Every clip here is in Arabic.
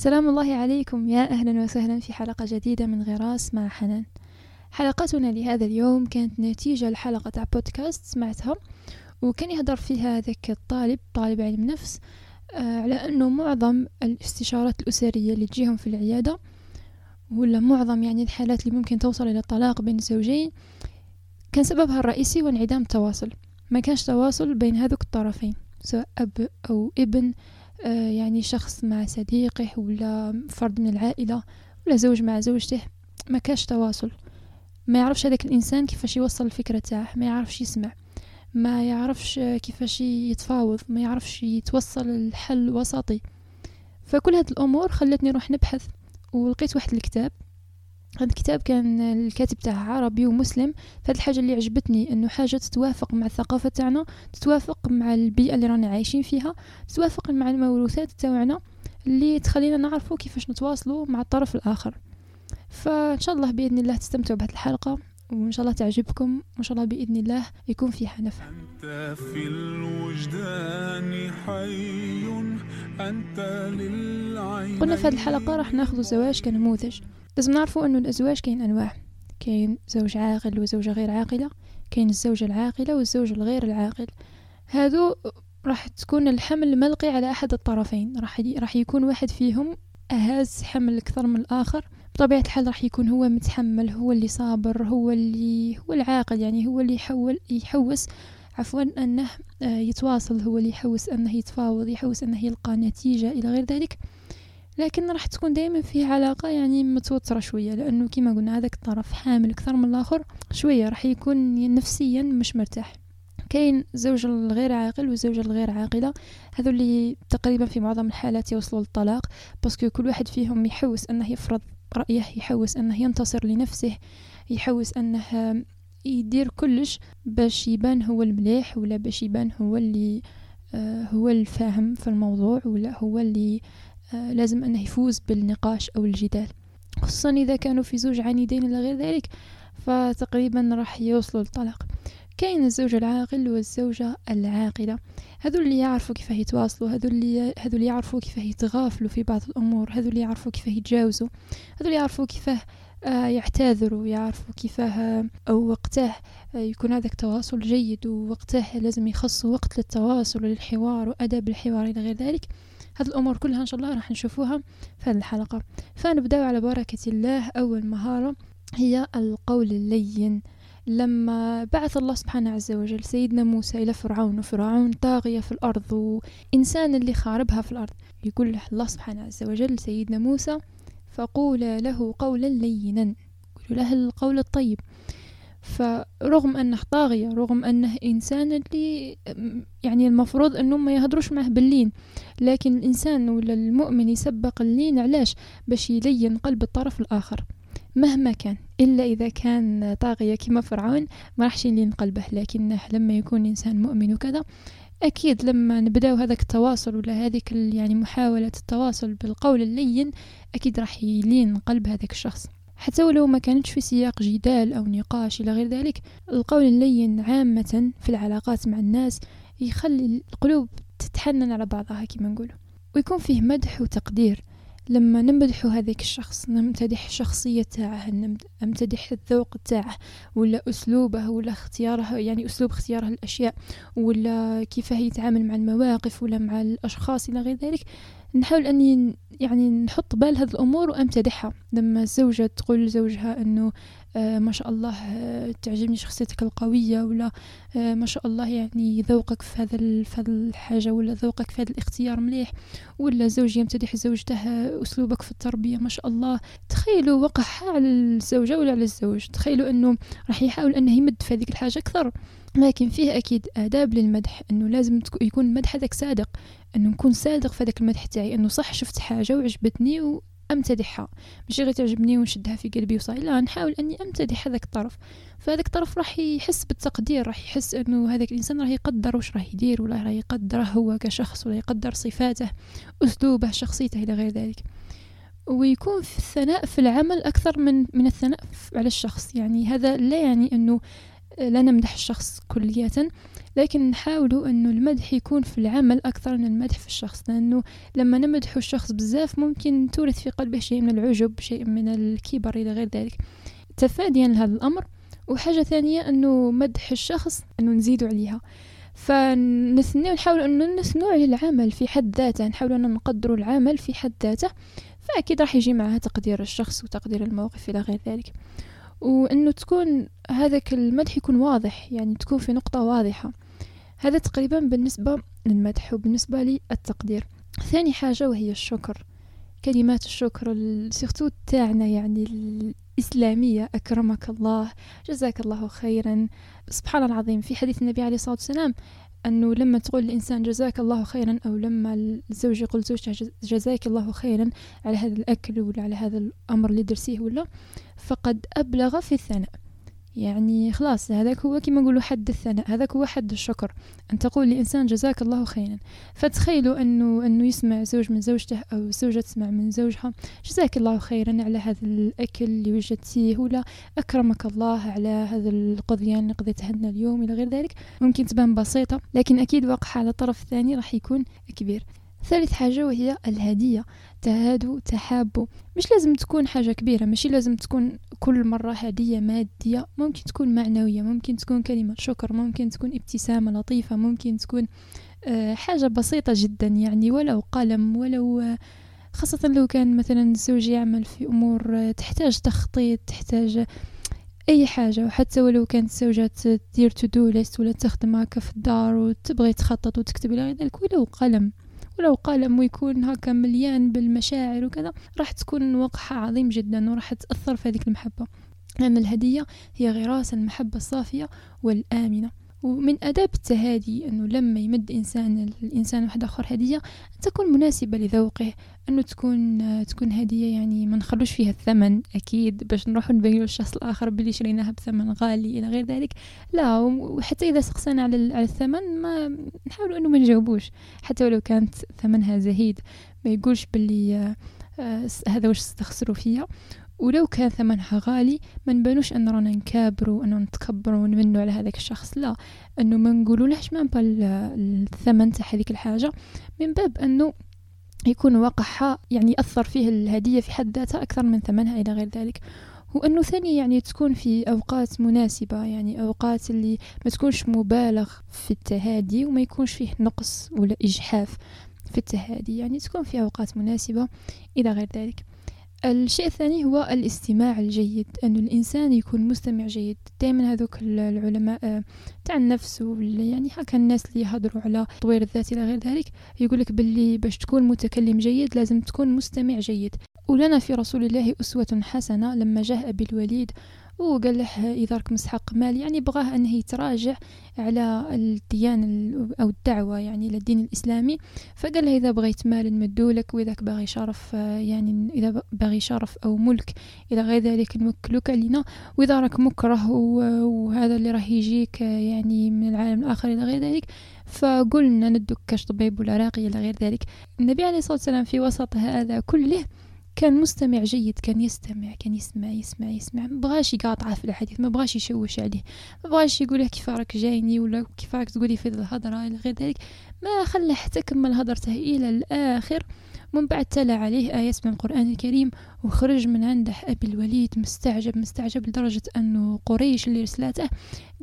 سلام الله عليكم يا أهلا وسهلا في حلقة جديدة من غراس مع حنان. حلقتنا لهذا اليوم كانت نتيجة لحلقة تاع بودكاست سمعتها وكان يهدر فيها ذاك الطالب طالب علم نفس آه على أنه معظم الاستشارات الأسرية اللي تجيهم في العيادة ولا معظم يعني الحالات اللي ممكن توصل إلى الطلاق بين الزوجين كان سببها الرئيسي هو انعدام التواصل. ما كانش تواصل بين هذوك الطرفين سواء أب أو ابن يعني شخص مع صديقه ولا فرد من العائلة ولا زوج مع زوجته ما كاش تواصل. ما يعرفش هذاك الإنسان كيفاش يوصل الفكرة تاعه ما يعرفش يسمع. ما يعرفش كيفاش يتفاوض ما يعرفش يتوصل الحل وسطي. فكل هذه الأمور خلتني نروح نبحث ولقيت واحد الكتاب هذا الكتاب كان الكاتب تاعه عربي ومسلم فهاد الحاجة اللي عجبتني إنه حاجة تتوافق مع الثقافة تاعنا تتوافق مع البيئة اللي رانا عايشين فيها تتوافق مع الموروثات تاعنا اللي تخلينا نعرفوا كيفاش نتواصلوا مع الطرف الآخر. فإن شاء الله بإذن الله تستمتعوا بهذه الحلقة وإن شاء الله تعجبكم وإن شاء الله بإذن الله يكون فيها نفع أنت في الوجدان حي أنت للعين قلنا في هذه الحلقة راح ناخذ الزواج كنموذج. لازم نعرفوا إنه الأزواج كاين أنواع. كاين زوج عاقل وزوجة غير عاقلة كاين الزوجة العاقلة والزوج الغير العاقل. هادو راح تكون الحمل ملقي على أحد الطرفين. راح راح يكون واحد فيهم اهاز حمل أكثر من الآخر. بطبيعة الحال راح يكون هو متحمل هو اللي صابر هو اللي هو العاقل يعني هو اللي يحول يحوس. عفوا أنه آه، يتواصل هو اللي يحوس أنه يتفاوض يحوس أنه يلقى نتيجة إلى غير ذلك. لكن راح تكون دائما في علاقة يعني متوترة شوية لأنه كما قلنا هذاك الطرف حامل أكثر من الآخر شوية راح يكون نفسيا مش مرتاح. كاين الزوج الغير عاقل والزوجة الغير عاقلة هذو اللي تقريبا في معظم الحالات يوصلوا للطلاق باسكو كل واحد فيهم يحوس أنه يفرض رأيه يحوس أنه ينتصر لنفسه يحوس أنه يدير كلش باش يبان هو المليح ولا باش يبان هو اللي آه، هو الفاهم في الموضوع ولا هو اللي لازم أنه يفوز بالنقاش أو الجدال. خصوصا إذا كانوا في زوج عنيدين إلى غير ذلك فتقريبا راح يوصلوا للطلاق. كاين الزوج العاقل والزوجة العاقلة. هذو اللي يعرفوا كيف يتواصلوا هذو اللي هذو اللي يعرفوا كيف يتغافلوا في بعض الأمور هذو اللي يعرفوا كيف يتجاوزوا هذو اللي يعرفوا كيف آه، يعتذروا يعرفوا كيف أو وقته آه، يكون هذاك تواصل جيد ووقته لازم يخصوا وقت للتواصل وللحوار وأدب الحوار إلى غير ذلك. هذه الأمور كلها إن شاء الله راح نشوفوها في هذه الحلقة. فنبدأ على بركة الله. أول مهارة هي القول اللين. لما بعث الله سبحانه عز وجل سيدنا موسى إلى فرعون وفرعون طاغية في الأرض وإنسان اللي خاربها في الأرض يقول له الله سبحانه عز وجل سيدنا موسى فقول له قولا لينا. قولوا له القول الطيب. فرغم أنه طاغية رغم أنه إنسان اللي يعني المفروض أنه ما يهدروش معه باللين. لكن الإنسان ولا المؤمن يسبق اللين علاش؟ باش يلين قلب الطرف الآخر. مهما كان إلا إذا كان طاغية كما فرعون ما راحش يلين قلبه. لكنه لما يكون إنسان مؤمن وكذا أكيد لما نبداو هذاك التواصل ولا هذيك يعني محاولة التواصل بالقول اللين أكيد راح يلين قلب هذاك الشخص. حتى ولو ما كانتش في سياق جدال أو نقاش إلى غير ذلك القول اللين عامة في العلاقات مع الناس يخلي القلوب تتحنن على بعضها كما نقول ويكون فيه مدح وتقدير. لما نمدح هذاك الشخص نمتدح شخصية تاعه نمتدح الذوق تاعه ولا أسلوبه ولا اختياره يعني أسلوب اختياره الأشياء ولا كيف يتعامل مع المواقف ولا مع الأشخاص إلى غير ذلك نحاول أني يعني نحط بال هذه الأمور وأمتدحها. لما الزوجة تقول لزوجها أنه آه ما شاء الله آه تعجبني شخصيتك القوية ولا آه ما شاء الله يعني ذوقك في هذا في هذا الحاجة ولا ذوقك في هذا الاختيار مليح ولا زوج يمتدح زوجته أسلوبك في التربية ما شاء الله. تخيلوا وقعها على الزوجة ولا على الزوج؟ تخيلوا أنه راح يحاول أنه يمد في هذيك الحاجة أكثر. لكن فيه أكيد آداب للمدح أنه لازم يكون المدح هذاك صادق. أنه نكون صادق في هذاك المدح تاعي أنه صح شفت حاجة وعجبتني وأمتدحها. مش غير تعجبني ونشدها في قلبي وصاي لا نحاول أني أمتدح هذاك الطرف. فهذاك الطرف راح يحس بالتقدير راح يحس أنه هذاك الإنسان راح يقدر وش راح يدير ولا راح يقدره هو كشخص ولا يقدر صفاته أسلوبه شخصيته إلى غير ذلك. ويكون في الثناء في العمل أكثر من من الثناء على الشخص. يعني هذا لا يعني أنه لا نمدح الشخص كلية. لكن نحاولوا أنه المدح يكون في العمل أكثر من المدح في الشخص لأنه لما نمدح الشخص بزاف ممكن تورث في قلبه شيء من العجب شيء من الكبر إلى غير ذلك. تفاديا لهذا الأمر. وحاجة ثانية أنه مدح الشخص أنه نزيدوا عليها. فنثني ونحاول أنه نثنوا على العمل في حد ذاته نحاول أن نقدروا العمل في حد ذاته. فأكيد راح يجي معها تقدير الشخص وتقدير الموقف إلى غير ذلك. وأنه تكون هذاك المدح يكون واضح يعني تكون في نقطة واضحة. هذا تقريبا بالنسبة للمدح وبالنسبة للتقدير. ثاني حاجة وهي الشكر. كلمات الشكر سيرتو تاعنا يعني الإسلامية أكرمك الله جزاك الله خيرا. سبحان العظيم في حديث النبي عليه الصلاة والسلام أنه لما تقول الإنسان جزاك الله خيرا أو لما الزوج يقول زوجته جزاك الله خيرا على هذا الأكل ولا على هذا الأمر اللي درسيه ولا فقد أبلغ في الثناء. يعني خلاص هذاك هو كما نقولوا حد الثناء هذاك هو حد الشكر. أن تقول لإنسان جزاك الله خيرا. فتخيلوا أنه أنه يسمع زوج من زوجته أو زوجة تسمع من زوجها جزاك الله خيرا على هذا الأكل اللي وجدتيه ولا أكرمك الله على هذا القضيان اللي قضيتها لنا اليوم إلى غير ذلك. ممكن تبان بسيطة لكن أكيد وقعها على الطرف الثاني راح يكون كبير. ثالث حاجة وهي الهدية. تهادوا تحابوا مش لازم تكون حاجة كبيرة ماشي؟ لازم تكون كل مرة هدية مادية. ممكن تكون معنوية ممكن تكون كلمة شكر ممكن تكون ابتسامة لطيفة ممكن تكون آه، حاجة بسيطة جدا يعني ولو قلم ولو آه، خاصة لو كان مثلا الزوج يعمل في أمور آه، تحتاج تخطيط تحتاج أي حاجة. وحتى ولو كانت الزوجة تدير تو ليست ولا تخدم هكا في الدار وتبغي تخطط وتكتب إلى ذلك ولو قلم. ولو قلم ويكون هكا مليان بالمشاعر وكذا راح تكون وقعها عظيم جدا وراح تأثر في هذيك المحبة. لأن الهدية هي غراس المحبة الصافية والآمنة. ومن آداب التهادي أنه لما يمد إنسان الإنسان واحد آخر هدية أن تكون مناسبة لذوقه أنه تكون تكون هدية يعني ما نخلوش فيها الثمن أكيد باش نروح نبين للشخص الآخر بلي شريناها بثمن غالي إلى غير ذلك. لا وحتى إذا سقسنا على على الثمن ما نحاول أنه ما نجاوبوش. حتى ولو كانت ثمنها زهيد ما يقولش بلي آه هذا واش استخسروا فيا. ولو كان ثمنها غالي ما نبانوش أن رانا نكابروا انه نتكبروا ونمنوا على هذاك الشخص. لا انه ما نقولوا لهش ما الثمن تاع هذيك الحاجة. من باب انه يكون وقعها يعني يأثر فيه الهدية في حد ذاتها أكثر من ثمنها إلى غير ذلك. وأنه ثاني يعني تكون في أوقات مناسبة يعني أوقات اللي ما تكونش مبالغ في التهادي وما يكونش فيه نقص ولا إجحاف في التهادي. يعني تكون في أوقات مناسبة إلى غير ذلك. الشيء الثاني هو الاستماع الجيد أن الإنسان يكون مستمع جيد. دائما هذوك العلماء آه، تاع النفس يعني هكا الناس اللي يهضروا على تطوير الذات إلى غير ذلك يقولك باللي باش تكون متكلم جيد لازم تكون مستمع جيد. ولنا في رسول الله أسوة حسنة لما جاء أبي الوليد وقال له إذا راك مسحق مال يعني بغاه أنه يتراجع على الديانة أو الدعوة يعني للدين الإسلامي. فقال له إذا بغيت مال نمدولك وإذا باغي شرف يعني إذا باغي شرف أو ملك إلى غير ذلك نوكلوك علينا. وإذا راك مكره وهذا اللي راه يجيك يعني من العالم الآخر إلى غير ذلك. فقلنا ندك كاش طبيب ولا راقي إلى غير ذلك. النبي عليه الصلاة والسلام في وسط هذا كله كان مستمع جيد كان يستمع كان يسمع يسمع يسمع. ما بغاش يقاطعه في الحديث ما بغاش يشوش عليه. ما بغاش يقول له كيف راك جايني؟ ولا كيف راك تقولي في الهضرة؟ إلى غير ذلك. ما خلى حتى كمل هضرته إلى الآخر. من بعد تلا عليه آيات من القرآن الكريم وخرج من عنده أبي الوليد مستعجب مستعجب لدرجة أنه قريش اللي رسلاته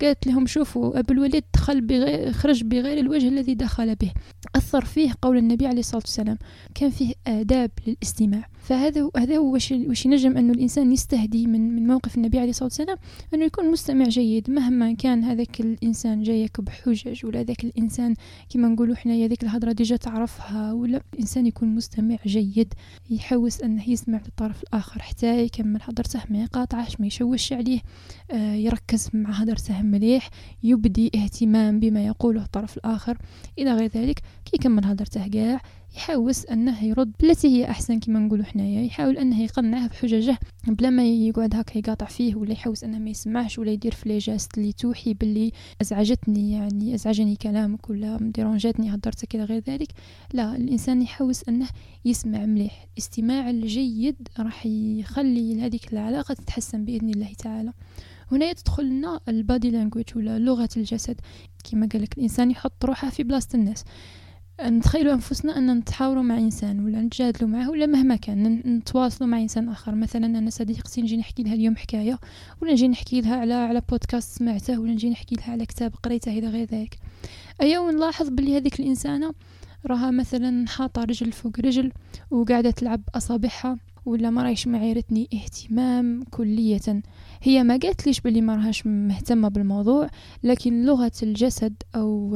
قالت لهم شوفوا أبو الوليد دخل بغير خرج بغير الوجه الذي دخل به. أثر فيه قول النبي عليه الصلاة والسلام كان فيه آداب للاستماع. فهذا هذا هو وش ينجم أنه الإنسان يستهدي من من موقف النبي عليه الصلاة والسلام أنه يكون مستمع جيد مهما كان هذاك الإنسان جايك بحجج ولا ذاك الإنسان كما نقولوا حنايا ذيك الهضرة ديجا تعرفها ولا الإنسان يكون مستمع جيد يحوس أنه يسمع للطرف الآخر حتى يكمل هضرته ما يقاطعش ما يشوش عليه آه يركز مع هضرته مليح يبدي اهتمام بما يقوله الطرف الآخر. إلى غير ذلك كي يكمل هضرته كاع يحاوس أنه يرد بالتي هي أحسن كما نقولوا حنايا. يحاول أنه يقنعه بحججه بلا ما يقعد هكا يقاطع فيه ولا يحوس أنه ما يسمعش ولا يدير في les gestes اللي توحي باللي أزعجتني يعني أزعجني كلامك ولا مديرونجاتني هضرتك إلى غير ذلك. لا الإنسان يحوس أنه يسمع مليح. الاستماع الجيد راح يخلي هذيك العلاقة تتحسن بإذن الله تعالى. هنا تدخل لنا البادي لانجويج ولا لغة الجسد. كما قال لك الإنسان يحط روحه في بلاصة الناس. نتخيلوا أنفسنا أن نتحاوروا مع إنسان ولا نتجادلوا معه ولا مهما كان نتواصلوا مع إنسان آخر. مثلا أنا صديقتي نجي نحكي لها اليوم حكاية ولا نجي نحكي لها على على بودكاست سمعته ولا نجي نحكي لها على كتاب قريته إلى غير ذلك. ايا ونلاحظ بلي هذيك الإنسانة راها مثلا حاطة رجل فوق رجل وقاعدة تلعب أصابعها ولا ما رايش معيرتني اهتمام كلية. هي ما قالت ليش بلي ما راهاش مهتمة بالموضوع لكن لغة الجسد أو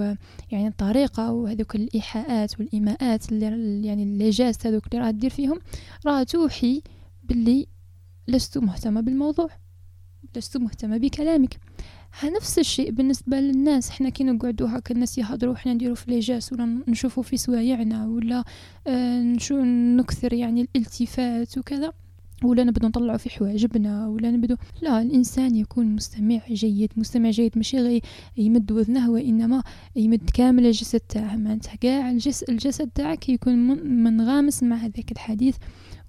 يعني الطريقة وهذوك الإيحاءات والإيماءات اللي يعني ال gestes هذوك اللي راها تدير فيهم راها توحي بلي لست مهتمة بالموضوع لست مهتمة بكلامك. نفس الشيء بالنسبة للناس إحنا كي نقعدوا هكا الناس يهضروا إحنا نديروا في ليجاس ولا نشوفوا في سوايعنا ولا آه نشو نكثر يعني الالتفات وكذا. ولا نبدو نطلعوا في حواجبنا ولا نبدو لا الإنسان يكون مستمع جيد مستمع جيد ماشي غير يمد وذنه وإنما يمد كامل الجسد تاعه. معناتها كاع الجسد الجسد تاعك يكون منغامس مع هذاك الحديث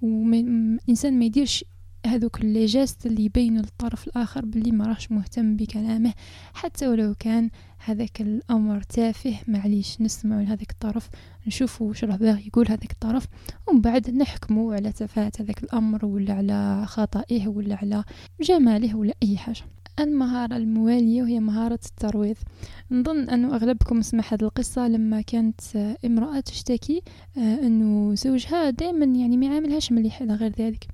والانسان ما يديرش هذوك اللي جاست اللي يبينوا للطرف الآخر باللي ما راهش مهتم بكلامه. حتى ولو كان هذاك الأمر تافه معليش نسمع لهذاك الطرف نشوفوا وش راه باغي يقول هذاك الطرف ومن بعد نحكموا على تفاهة هذاك الأمر ولا على خطئه ولا على جماله ولا أي حاجة. المهارة الموالية وهي مهارة الترويض. نظن أنه أغلبكم سمع هذه القصة لما كانت امرأة تشتكي آه، أنه زوجها دائما يعني ما يعاملهاش مليح إلى غير ذلك.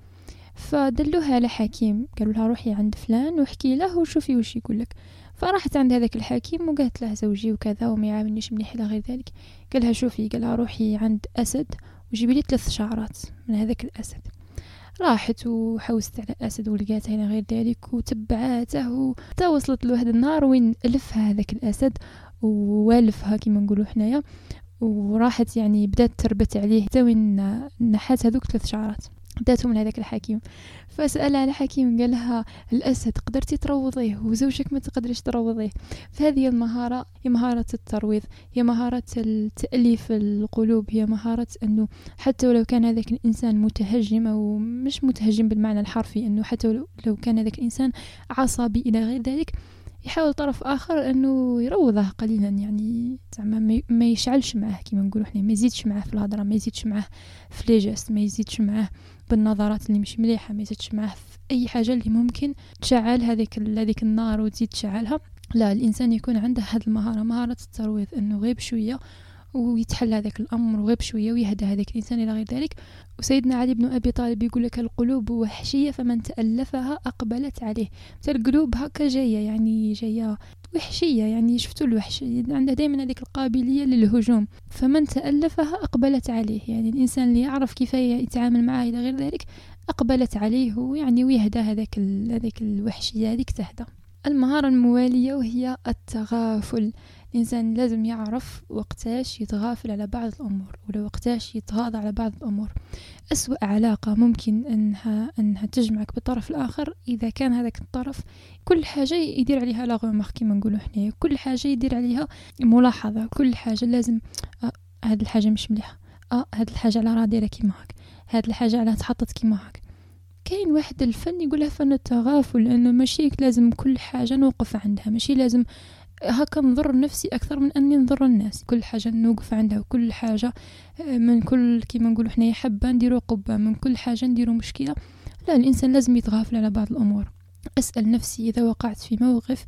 فدلوها على حكيم. قالوا لها روحي عند فلان واحكي له وشوفي وش يقول لك. فراحت عند هذاك الحكيم وقالت له زوجي وكذا وما يعاملنيش مليح إلى غير ذلك. قالها شوفي قالها روحي عند أسد وجيبي لي ثلاث شعرات من هذاك الأسد. راحت وحوست على اسد ولقاتها إلى غير ذلك وتبعاته حتى وصلت لواحد النهار وين ألفها هذاك الأسد ووالفها كما نقولوا حنايا. وراحت يعني بدات تربت عليه حتى وين نحات هذوك ثلاث شعرات. داتهم لهذاك الحكيم. فسألها الحكيم قال لها الأسد قدرتي تروضيه وزوجك ما تقدرش تروضيه. فهذه المهارة هي مهارة الترويض هي مهارة تأليف القلوب هي مهارة أنه حتى ولو كان هذاك الإنسان متهجم أو مش متهجم بالمعنى الحرفي أنه حتى لو كان هذاك الإنسان عصبي إلى غير ذلك يحاول طرف آخر أنه يروضه قليلا. يعني زعما ما يشعلش معاه كيما نقولوا إحنا ما يزيدش معاه في الهضرة ما يزيدش معاه في لي جيست ما يزيدش معاه بالنظرات اللي مش مليحة ما يزيدش معاه في أي حاجة اللي ممكن تشعل هذيك هذيك النار وتزيد تشعلها. لا الإنسان يكون عنده هذه المهارة مهارة الترويض إنه غير بشويه ويتحل هذاك الأمر وغير بشوية ويهدى هذاك الإنسان إلى غير ذلك. وسيدنا علي بن أبي طالب يقول لك القلوب وحشية فمن تألفها أقبلت عليه. القلوب هكا جاية يعني جاية وحشية يعني شفتوا الوحش عنده دائما هذيك القابلية للهجوم. فمن تألفها أقبلت عليه. يعني الإنسان اللي يعرف كيف يتعامل معه إلى غير ذلك أقبلت عليه ويعني ويهدى هذاك الوحشية هذيك تهدى. المهارة الموالية وهي التغافل. الإنسان لازم يعرف وقتاش يتغافل على بعض الأمور ولا وقتاش يتغاضى على بعض الأمور. أسوأ علاقة ممكن أنها, أنها تجمعك بالطرف الآخر. إذا كان هذاك الطرف كل حاجة يدير عليها لا غومارك كيما نقولوا حنا كل حاجة يدير عليها ملاحظة. كل حاجة لازم آه هاد الحاجة مش مليحة. آه هاد الحاجة على راه دايرة كيما هاك. هاد الحاجة على تحطت كيما هاك. كاين واحد الفن يقولها فن التغافل لأنه ماشي لازم كل حاجة نوقف عندها ماشي لازم هكا نضر نفسي أكثر من أني نضر الناس. كل حاجة نوقف عندها وكل حاجة آه، من كل كيما نقولوا حنايا حبة نديرو قبة من كل حاجة نديرو مشكلة. لا الإنسان لازم يتغافل على بعض الأمور. أسأل نفسي إذا وقعت في موقف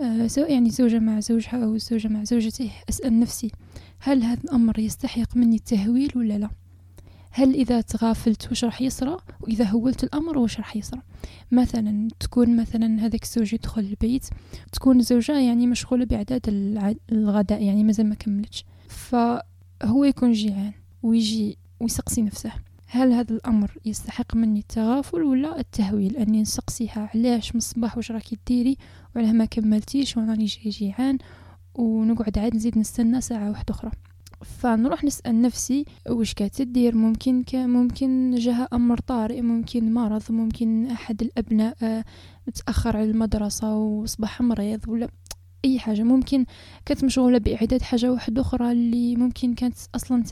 آه، سواء يعني زوجة مع زوجها أو زوجة مع زوجته أسأل نفسي هل هذا الأمر يستحق مني التهويل ولا لا؟ هل إذا تغافلت وش راح يصرى وإذا هولت الأمر وش راح يصرى مثلا تكون مثلا هذاك الزوج يدخل البيت تكون الزوجة يعني مشغولة بإعداد الغداء يعني مازال ما كملتش. فهو يكون جيعان ويجي ويسقسي نفسه. هل هذا الأمر يستحق مني التغافل ولا التهويل؟ أني نسقسيها علاش؟ من الصباح واش راكي ديري؟ وعلاه ما كملتيش جاي جيعان ونقعد عاد نزيد نستنى ساعة واحدة أخرى. فنروح نسأل نفسي وش كاتدير ممكن ممكن جاها أمر طارئ ممكن مرض ممكن أحد الأبناء آه، متأخر على المدرسة وصبح مريض ولا أي حاجة. ممكن كانت مشغوله باعداد حاجة واحدة أخرى اللي ممكن كانت أصلا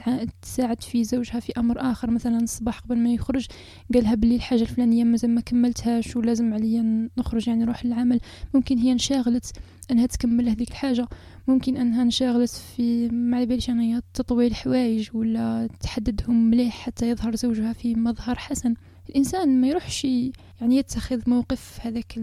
تساعد في زوجها في أمر آخر. مثلا الصباح قبل ما يخرج قالها بلي الحاجة الفلانية مازال ما كملتهاش ولازم عليا نخرج يعني نروح للعمل. ممكن هي انشغلت أنها تكمل هذيك الحاجة. ممكن أنها انشغلت في ما باليش انها تطوي الحوايج ولا تحددهم مليح حتى يظهر زوجها في مظهر حسن. الإنسان ما يروحش يعني يتخذ موقف هذاك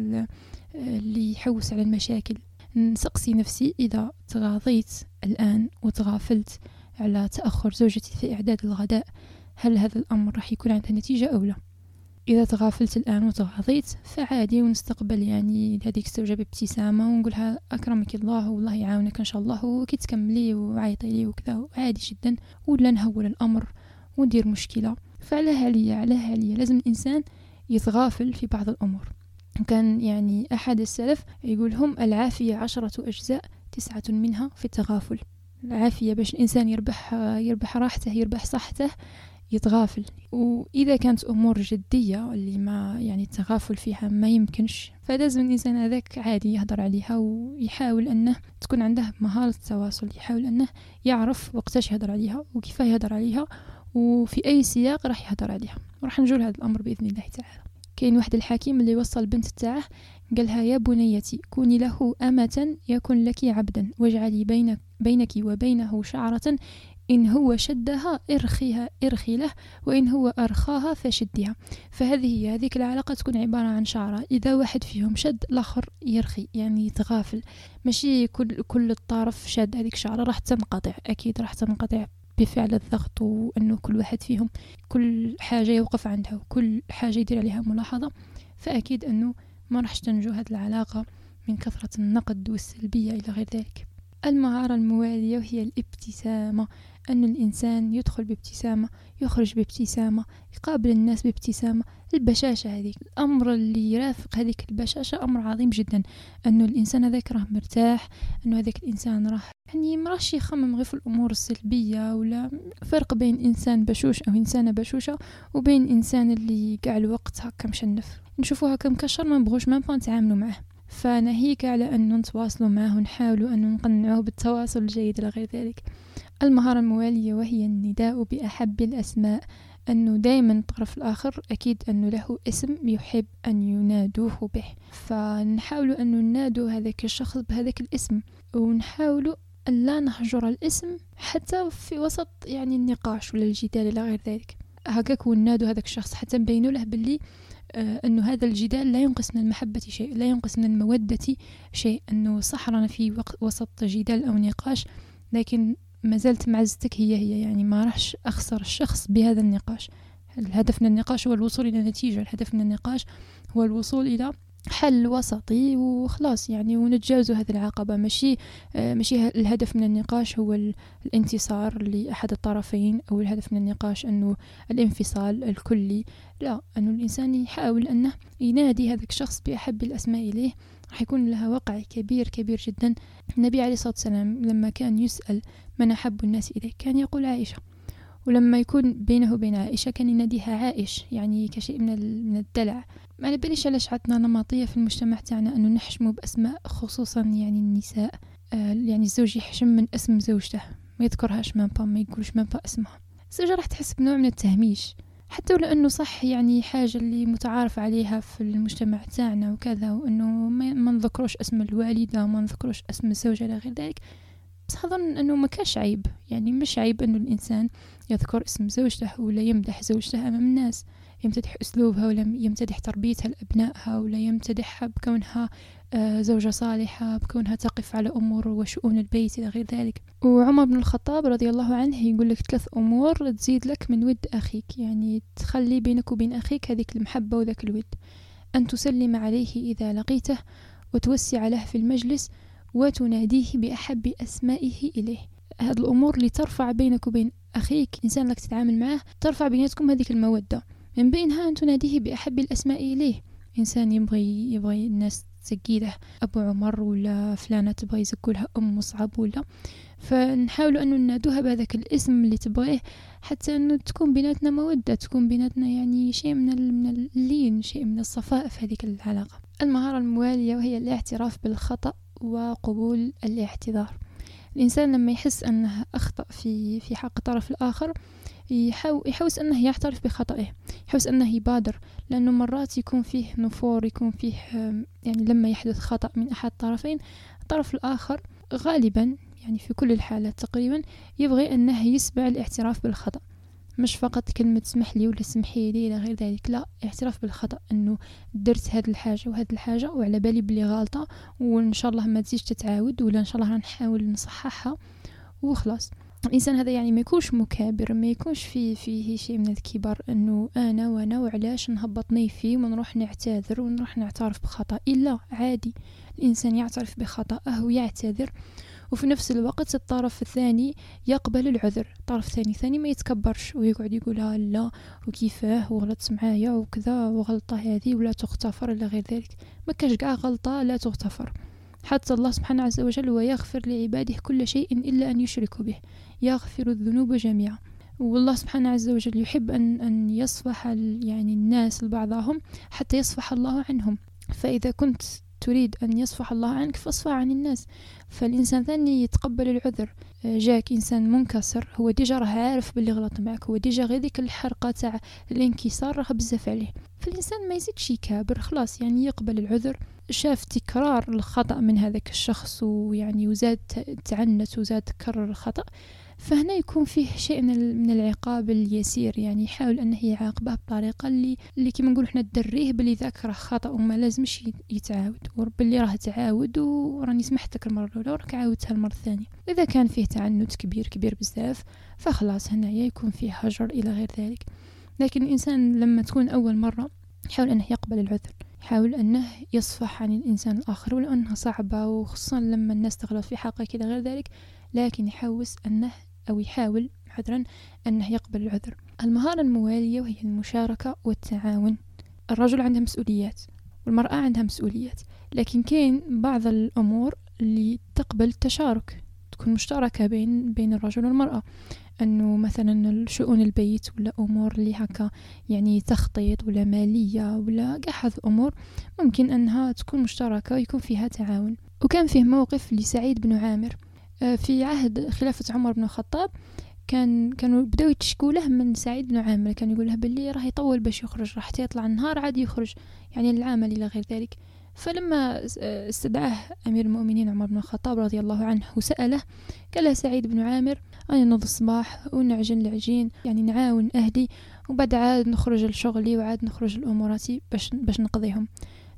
اللي يحوس على المشاكل. نسقسي نفسي إذا تغاضيت الآن وتغافلت على تأخر زوجتي في إعداد الغداء هل هذا الأمر راح يكون عنده نتيجة أو لا؟ إذا تغافلت الآن وتغاضيت فعادي ونستقبل يعني هذيك الزوجة بابتسامة ونقولها أكرمك الله والله يعاونك إن شاء الله وكي تكملي وعيطي لي وكذا عادي جدا ولا نهول الأمر وندير مشكلة. فعلاه عليا علاه عليا لازم الإنسان يتغافل في بعض الأمور. كان يعني أحد السلف يقول هم العافية عشرة أجزاء تسعة منها في التغافل. العافية باش الإنسان يربح يربح راحته يربح صحته يتغافل. وإذا كانت أمور جدية اللي ما يعني التغافل فيها ما يمكنش فلازم الإنسان هذاك عادي يهدر عليها ويحاول أنه تكون عنده مهارة التواصل يحاول أنه يعرف وقتاش يهدر عليها وكيف يهدر عليها وفي أي سياق راح يهدر عليها. وراح نجول هذا الأمر بإذن الله تعالى. كاين واحد الحكيم اللي وصل البنت تاعه قالها يا بنيتي كوني له أمة يكن لك عبدا واجعلي بينك, بينك وبينه شعرة إن هو شدها ارخيها ارخي له وإن هو أرخاها فشدها فهذه هي هذيك العلاقة تكون عبارة عن شعرة. إذا واحد فيهم شد الآخر يرخي يعني يتغافل. ماشي كل كل الطرف شاد هذيك الشعرة راح تنقطع أكيد راح تنقطع. بفعل الضغط وأنه كل واحد فيهم كل حاجة يوقف عندها وكل حاجة يدير عليها ملاحظة فأكيد أنه ما راحش تنجو هذه العلاقة من كثرة النقد والسلبية إلى غير ذلك. المهارة الموالية وهي الابتسامة أن الإنسان يدخل بابتسامة يخرج بابتسامة يقابل الناس بابتسامة البشاشة هذيك الأمر اللي يرافق هذيك البشاشة أمر عظيم جدا أنه الإنسان هذاك راه مرتاح أنه هذاك الإنسان راه يعني مراش يخمم غير في الأمور السلبية ولا فرق بين إنسان بشوش أو إنسانة بشوشة وبين إنسان اللي قاع الوقت هكا مشنف. نشوفوه هكا مكشر ما نبغوش ما نتعاملوا معه فناهيك على أن نتواصلوا معه ونحاولوا أن نقنعوه بالتواصل الجيد إلى غير ذلك. المهارة الموالية وهي النداء بأحب الأسماء أنه دائما الطرف الآخر أكيد أنه له اسم يحب أن ينادوه به. فنحاول أن ننادو هذاك الشخص بهذاك الاسم ونحاول لا نهجر الاسم حتى في وسط يعني النقاش ولا الجدال إلى غير ذلك. هكاك ونادو هذاك الشخص حتى نبينو له باللي آه أنه هذا الجدال لا ينقص من المحبة شيء لا ينقص من المودة شيء أنه صح رانا في وسط جدال أو نقاش لكن ما زالت معزتك هي هي يعني ما راحش أخسر الشخص بهذا النقاش. الهدف من النقاش هو الوصول إلى نتيجة الهدف من النقاش هو الوصول إلى حل وسطي وخلاص يعني ونتجاوزوا هذه العقبة. ماشي آه ماشي الهدف من النقاش هو الانتصار لأحد الطرفين أو الهدف من النقاش أنه الانفصال الكلي. لا أنه الإنسان يحاول أنه ينادي هذا الشخص بأحب الأسماء إليه. راح يكون لها وقع كبير كبير جدا. النبي عليه الصلاة والسلام لما كان يسأل من أحب الناس إليه كان يقول عائشة ولما يكون بينه وبين عائشة كان يناديها عائش يعني كشيء من من الدلع. ما نباليش علاش عندنا نمطية في المجتمع تاعنا أنه نحشموا بأسماء خصوصا يعني النساء. آه يعني الزوج يحشم من اسم زوجته ما يذكرهاش مامبا ما يقولش مامبا اسمها. الزوجة راح تحس بنوع من التهميش حتى ولو أنه صح يعني حاجة اللي متعارف عليها في المجتمع تاعنا وكذا وأنه ما نذكروش اسم الوالدة ما نذكروش اسم الزوجة إلى غير ذلك. بس أظن أنه ما كاش عيب يعني مش عيب أنه الإنسان يذكر اسم زوجته ولا يمدح زوجته أمام الناس. يمتدح أسلوبها ولا يمتدح تربيتها لأبنائها ولا يمتدحها بكونها آه، زوجة صالحة بكونها تقف على أمور وشؤون البيت إلى غير ذلك. وعمر بن الخطاب رضي الله عنه يقول لك ثلاث أمور تزيد لك من ود أخيك يعني تخلي بينك وبين أخيك هذيك المحبة وذاك الود. أن تسلم عليه إذا لقيته وتوسع له في المجلس وتناديه بأحب أسمائه إليه. هذه الأمور اللي ترفع بينك وبين أخيك إنسان لك تتعامل معه ترفع بيناتكم هذيك المودة. من بينها أن تناديه بأحب الأسماء إليه. إنسان يبغي يبغي الناس تسقي أبو عمر ولا فلانة تبغي يزكولها أم مصعب ولا. فنحاول أنه ننادوها بهذاك الاسم اللي تبغيه حتى أنه تكون بيناتنا مودة تكون بيناتنا يعني شيء من, من اللين شيء من الصفاء في هذيك العلاقة. المهارة الموالية وهي الاعتراف بالخطأ وقبول الاعتذار. الإنسان لما يحس أنه أخطأ في في حق الطرف الآخر يحوس أنه يعترف بخطئه يحوس أنه يبادر لأنه مرات يكون فيه نفور يكون فيه يعني لما يحدث خطأ من أحد الطرفين الطرف الآخر غالبا يعني في كل الحالات تقريبا يبغي أنه يسبع الاعتراف بالخطأ. مش فقط كلمة سمح لي ولا سمحي لي إلى غير ذلك لا اعتراف بالخطأ أنه درت هاد الحاجة وهاد الحاجة وعلى بالي بلي غالطة وإن شاء الله ما تزيش تتعاود ولا إن شاء الله نحاول نصححها وخلاص. الإنسان هذا يعني ما يكونش مكابر ما يكونش فيه فيه شيء من الكبر إنه أنا وأنا وعلاش نهبط نيفي ونروح نعتذر ونروح نعترف بخطأ. إلا عادي الإنسان يعترف بخطأه ويعتذر وفي نفس الوقت الطرف الثاني يقبل العذر. الطرف الثاني ثاني ما يتكبرش ويقعد يقول لا وكيفاه وغلطت معايا وكذا وغلطة هذه ولا تغتفر إلى غير ذلك. ما كاش كاع غلطة لا تغتفر. حتى الله سبحانه عز وجل ويغفر لعباده كل شيء إلا أن يشركوا به. يغفر الذنوب جميعا. والله سبحانه عز وجل يحب أن, أن يصفح يعني الناس لبعضهم حتى يصفح الله عنهم. فإذا كنت تريد أن يصفح الله عنك فاصفح عن الناس. فالإنسان ثاني يتقبل العذر. جاك إنسان منكسر. هو déjà راه عارف باللي غلط معك. هو déjà غير ديك الحرقة تاع الانكسار راه بزاف عليه. فالإنسان ما يزيدش يكابر خلاص يعني يقبل العذر. شاف تكرار الخطأ من هذاك الشخص ويعني وزاد تعنت وزاد تكرر الخطأ فهنا يكون فيه شيء من العقاب اليسير يعني يحاول أنه يعاقبه بطريقة اللي اللي كيما نقول حنا دريه بلي ذاك راه خطأ وما لازمش يتعاود ورب اللي راه تعاود وراني سمحتك المرة الأولى وراك عاودتها المرة الثانية. إذا كان فيه تعنت كبير كبير بزاف فخلاص هنايا يكون فيه هجر إلى غير ذلك. لكن الإنسان لما تكون أول مرة يحاول أنه يقبل العذر. يحاول أنه يصفح عن الإنسان الآخر ولو أنها صعبة وخصوصا لما الناس تغلط في حقه كذا غير ذلك لكن يحوس أنه أو يحاول عذرا أنه يقبل العذر. المهارة الموالية وهي المشاركة والتعاون. الرجل عنده مسؤوليات والمرأة عندها مسؤوليات لكن كاين بعض الأمور اللي تقبل التشارك تكون مشتركة بين بين الرجل والمرأة. أنه مثلا شؤون البيت ولا أمور اللي هكا يعني تخطيط ولا مالية ولا كاع هذه الأمور ممكن أنها تكون مشتركة ويكون فيها تعاون. وكان فيه موقف لسعيد بن عامر. آه، في عهد خلافة عمر بن الخطاب كان كانوا بداو يتشكوا له من سعيد بن عامر. كان يقول له باللي راه يطول باش يخرج راح يطلع النهار عاد يخرج. يعني العمل إلى غير ذلك. فلما استدعاه أمير المؤمنين عمر بن الخطاب رضي الله عنه وسأله قال سعيد بن عامر أنا نوض الصباح ونعجن العجين يعني نعاون أهلي وبعد عاد نخرج لشغلي وعاد نخرج لأموراتي باش, باش نقضيهم.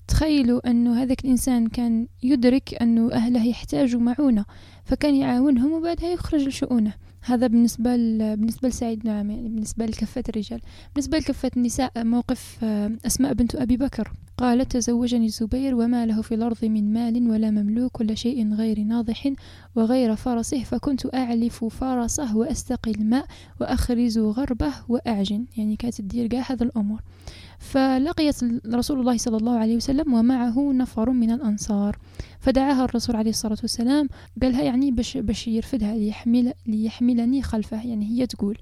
تخيلوا أنه هذاك الإنسان كان يدرك أنه أهله يحتاجوا معونة فكان يعاونهم وبعدها يخرج لشؤونه. هذا بالنسبة بالنسبة لسعيد بن عامر بالنسبة لكفة الرجال. بالنسبة لكفة النساء موقف آه، أسماء بنت أبي بكر. قالت تزوجني الزبير وما له في الأرض من مال ولا مملوك ولا شيء غير ناضح وغير فرسه فكنت أعلف فرسه وأستقي الماء وأخرز غربه وأعجن. يعني كانت تدير هذا الأمور فلقيت رسول الله صلى الله عليه وسلم ومعه نفر من الأنصار. فدعاها الرسول عليه الصلاة والسلام قالها يعني باش باش يرفدها ليحمل ليحملني خلفه. يعني هي تقول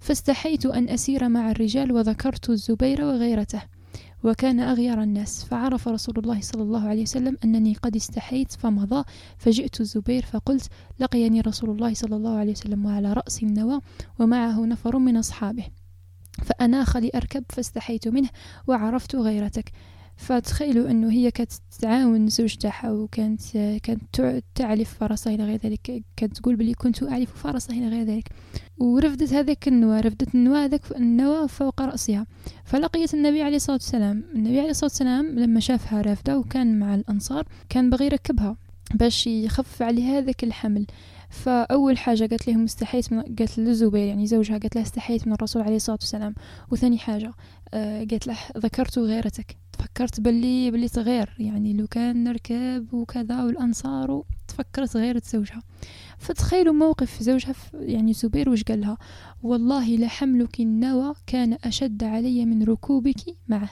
فاستحيت أن أسير مع الرجال وذكرت الزبير وغيرته. وكان أغير الناس. فعرف رسول الله صلى الله عليه وسلم أنني قد استحيت فمضى فجئت الزبير فقلت لقيني رسول الله صلى الله عليه وسلم وعلى رأس النوى ومعه نفر من أصحابه. فأناخ لأركب فاستحيت منه وعرفت غيرتك. فتخيلوا أنه هي كانت تعاون زوج تاعها وكانت كانت تعلف فرسها إلى غير ذلك كانت تقول بلي كنت اعلف فرسها إلى غير ذلك. ورفدت هذاك النوى رفدت النوى هذاك النوى فوق رأسها. فلقيت النبي عليه الصلاة والسلام النبي عليه الصلاة والسلام لما شافها رافدة وكان مع الأنصار كان بغي يركبها باش يخفف عليها هذاك الحمل. فأول حاجة قالت لهم استحيت من قالت للزبير يعني زوجها قالت له استحيت من الرسول عليه الصلاة والسلام. وثاني حاجة آه قالت له ذكرت غيرتك. فكرت باللي باللي صغير يعني لو كان نركب وكذا والأنصار تفكرت غيرة زوجها. فتخيلوا موقف زوجها يعني زبير وش قال لها؟ والله لحملك النوى كان أشد علي من ركوبك معه.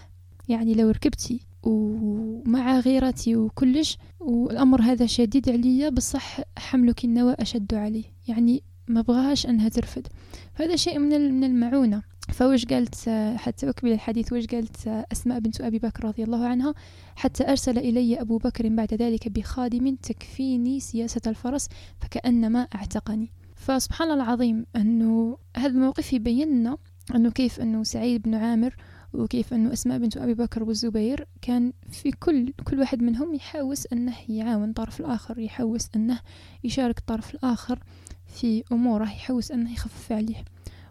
يعني لو ركبتي ومع غيرتي وكلش والأمر هذا شديد عليا بصح حملك النوى أشد علي يعني ما بغاش أنها ترفد فهذا شيء من من المعونة. فوش قالت حتى أكمل الحديث وش قالت أسماء بنت أبي بكر رضي الله عنها؟ حتى أرسل إلي أبو بكر بعد ذلك بخادم تكفيني سياسة الفرس فكأنما أعتقني. فسبحان الله العظيم أنه هذا الموقف يبين لنا أنه كيف أنه سعيد بن عامر وكيف أنه أسماء بنت أبي بكر والزبير كان في كل كل واحد منهم يحاوس أنه يعاون الطرف الآخر يحاوس أنه يشارك الطرف الآخر في أموره يحاوس أنه يخفف عليه.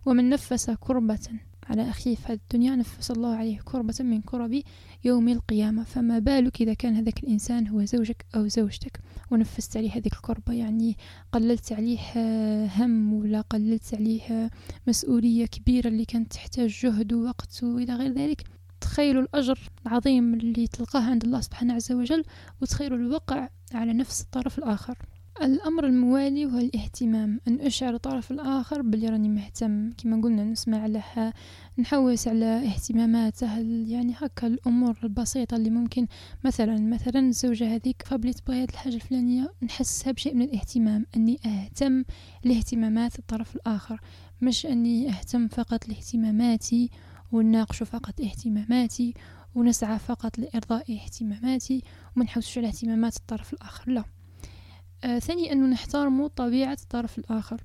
ومن نفس كربة على أخيه في هذه الدنيا نفس الله عليه كربة من كرب يوم القيامة. فما بالك إذا كان هذاك الإنسان هو زوجك أو زوجتك؟ ونفست عليه هذيك الكربة يعني قللت عليه هم ولا قللت عليه مسؤولية كبيرة اللي كانت تحتاج جهد ووقت وإلى غير ذلك؟ تخيلوا الأجر العظيم اللي تلقاه عند الله سبحانه عز وجل وتخيلوا الوقع على نفس الطرف الآخر. الأمر الموالي هو الاهتمام. أن أشعر الطرف الآخر بلي راني مهتم. كما قلنا نسمع له نحوس على اهتماماته. يعني هكا الأمور البسيطة اللي ممكن مثلا مثلا الزوجة هذيك فبلي تبغي هاد الحاجة الفلانية نحسها بشيء من الاهتمام. أني أهتم لاهتمامات الطرف الآخر. مش أني أهتم فقط لاهتماماتي ونناقش فقط اهتماماتي ونسعى فقط لإرضاء اهتماماتي وما على اهتمامات الطرف الآخر. لا. ثاني أنه نحترم طبيعة الطرف الآخر.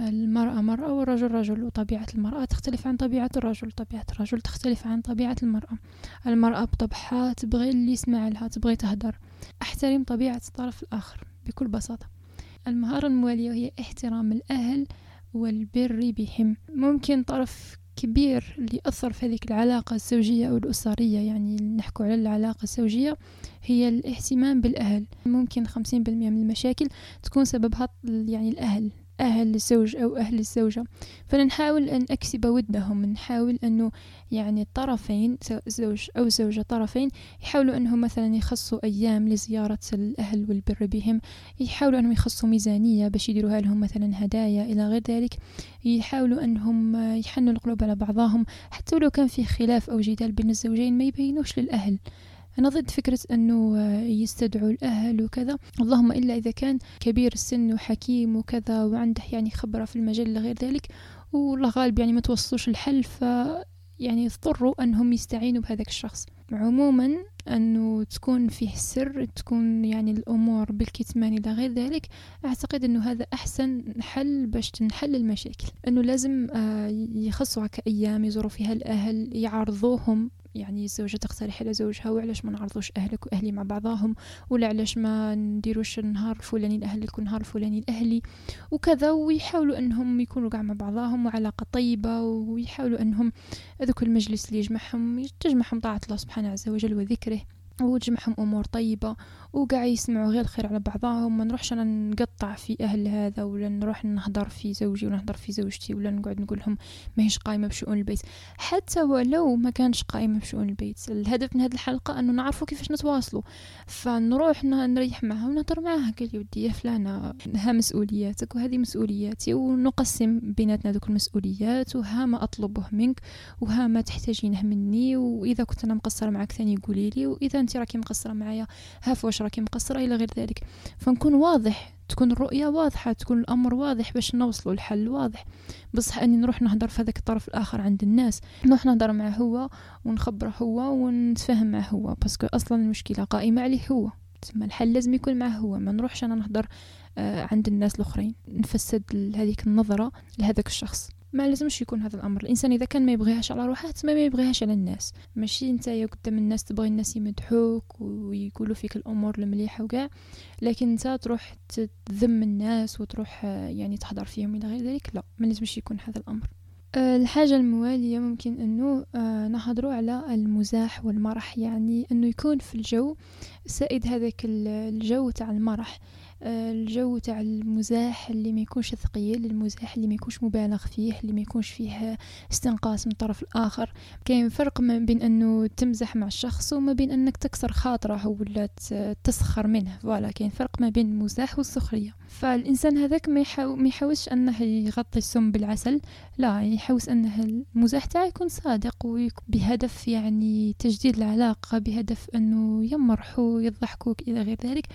المرأة مرأة والرجل رجل وطبيعة المرأة تختلف عن طبيعة الرجل. طبيعة الرجل تختلف عن طبيعة المرأة. المرأة بطبعها تبغي اللي يسمع لها تبغي تهدر. أحترم طبيعة الطرف الآخر بكل بساطة. المهارة الموالية هي احترام الأهل والبر بهم. ممكن طرف كبير اللي أثر في هذيك العلاقة الزوجية أو الأسرية يعني نحكو على العلاقة الزوجية هي الاهتمام بالأهل. ممكن خمسين بالمئة من المشاكل تكون سببها يعني الأهل. أهل الزوج أو أهل الزوجة. فنحاول أن أكسب ودهم نحاول أنه يعني الطرفين زوج أو زوجة طرفين يحاولوا أنهم مثلا يخصوا أيام لزيارة الأهل والبر بهم يحاولوا أنهم يخصوا ميزانية باش يديروها لهم مثلا هدايا إلى غير ذلك يحاولوا أنهم يحنوا القلوب على بعضهم حتى ولو كان في خلاف أو جدال بين الزوجين ما يبينوش للأهل. أنا ضد فكرة أنه يستدعوا الأهل وكذا. اللهم إلا إذا كان كبير السن وحكيم وكذا وعنده يعني خبرة في المجال غير ذلك والله غالب يعني ما توصلوش الحل ف يعني اضطروا أنهم يستعينوا بهذاك الشخص. عموما أنه تكون فيه سر تكون يعني الأمور بالكتمان إلى غير ذلك أعتقد أنه هذا أحسن حل باش تنحل المشاكل. أنه لازم آه، يخصوا هكا أيام يزوروا فيها الأهل يعرضوهم يعني الزوجة تقترح على زوجها وعلاش ما نعرضوش أهلك وأهلي مع بعضاهم ولا علاش ما نديروش النهار الفلاني لأهلك والنهار الفلاني لأهلي وكذا ويحاولوا أنهم يكونوا قاع مع بعضاهم وعلاقة طيبة ويحاولوا أنهم هذوك المجلس اللي يجمعهم تجمعهم طاعة الله سبحانه عز وجل وذكره وتجمعهم أمور طيبة وقاع يسمعوا غير الخير على بعضهم ما نروحش أنا نقطع في أهل هذا ولا نروح نهضر في زوجي ولا نهضر في زوجتي ولا نقعد نقول لهم ماهيش قايمة بشؤون البيت. حتى ولو ما كانش قايمة بشؤون البيت الهدف من هذه الحلقة أنه نعرفوا كيفاش نتواصلوا. فنروح نريح معها ونهضر معها قال ودي يا فلانة ها مسؤولياتك وهذه مسؤولياتي ونقسم بيناتنا ذوك المسؤوليات وها ما أطلبه منك وها ما تحتاجينه مني وإذا كنت أنا مقصرة معك ثاني قولي لي وإذا أنت راكي مقصرة معايا هاف راكي مقصره إلى غير ذلك. فنكون واضح تكون الرؤية واضحة تكون الأمر واضح باش نوصلوا الحل واضح. بصح أني نروح نهضر في هذاك الطرف الآخر عند الناس نروح نهضر معه هو ونخبره هو ونتفاهم معه هو باسكو أصلا المشكلة قائمة عليه هو. تسمى الحل لازم يكون معه هو ما نروحش أنا نهضر آه عند الناس الآخرين. نفسد هذيك النظرة لهذاك الشخص. ما لازمش يكون هذا الأمر. الإنسان إذا كان ما يبغيهاش على روحه ما, ما يبغيهاش على الناس. ماشي أنت قدام الناس تبغي الناس يمدحوك ويقولوا فيك الأمور المليحة وكاع لكن أنت تروح تذم الناس وتروح يعني تحضر فيهم إلى غير ذلك لا ما لازمش يكون هذا الأمر. آه، الحاجة الموالية ممكن أنه آه، نهضروا على المزاح والمرح يعني أنه يكون في الجو سائد هذاك الجو تاع المرح. الجو تاع المزاح اللي ما يكونش ثقيل المزاح اللي ما يكونش مبالغ فيه اللي ما يكونش فيه استنقاص من الطرف الآخر. كاين فرق ما بين أنه تمزح مع الشخص وما بين أنك تكسر خاطرة ولا تسخر منه. فوالا كاين فرق ما بين المزاح والسخرية. فالإنسان هذاك ما ما يحاولش أنه يغطي السم بالعسل. لا يحوس أنه المزاح تاعه يكون صادق بهدف يعني تجديد العلاقة بهدف أنه يمرحوا يضحكوك إلى غير ذلك.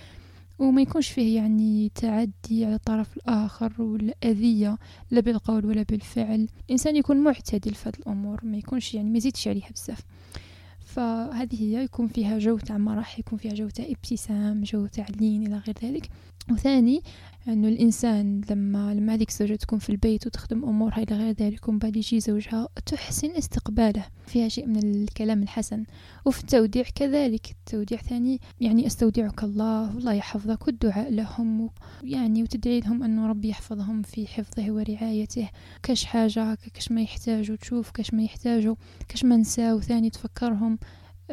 وما يكونش فيه يعني تعدي على الطرف الآخر ولا أذية لا بالقول ولا بالفعل. الإنسان يكون معتدل في هذه الأمور ما يكونش يعني ما يزيدش عليها بزاف. فهذه هي يكون فيها جو تاع مرح يكون فيها جو تاع ابتسام جو تاع لين إلى غير ذلك. وثاني انه الإنسان لما لما هذيك الزوجه تكون في البيت وتخدم امورها إلى غير ذلك ومن بعد يجي زوجها تحسن استقباله. فيها شيء من الكلام الحسن. وفي التوديع كذلك. التوديع ثاني يعني أستودعك الله والله يحفظك والدعاء لهم يعني وتدعي لهم انه ربي يحفظهم في حفظه ورعايته. كاش حاجة كاش ما يحتاجوا تشوف كاش ما يحتاجوا كاش ما نساو ثاني تفكرهم.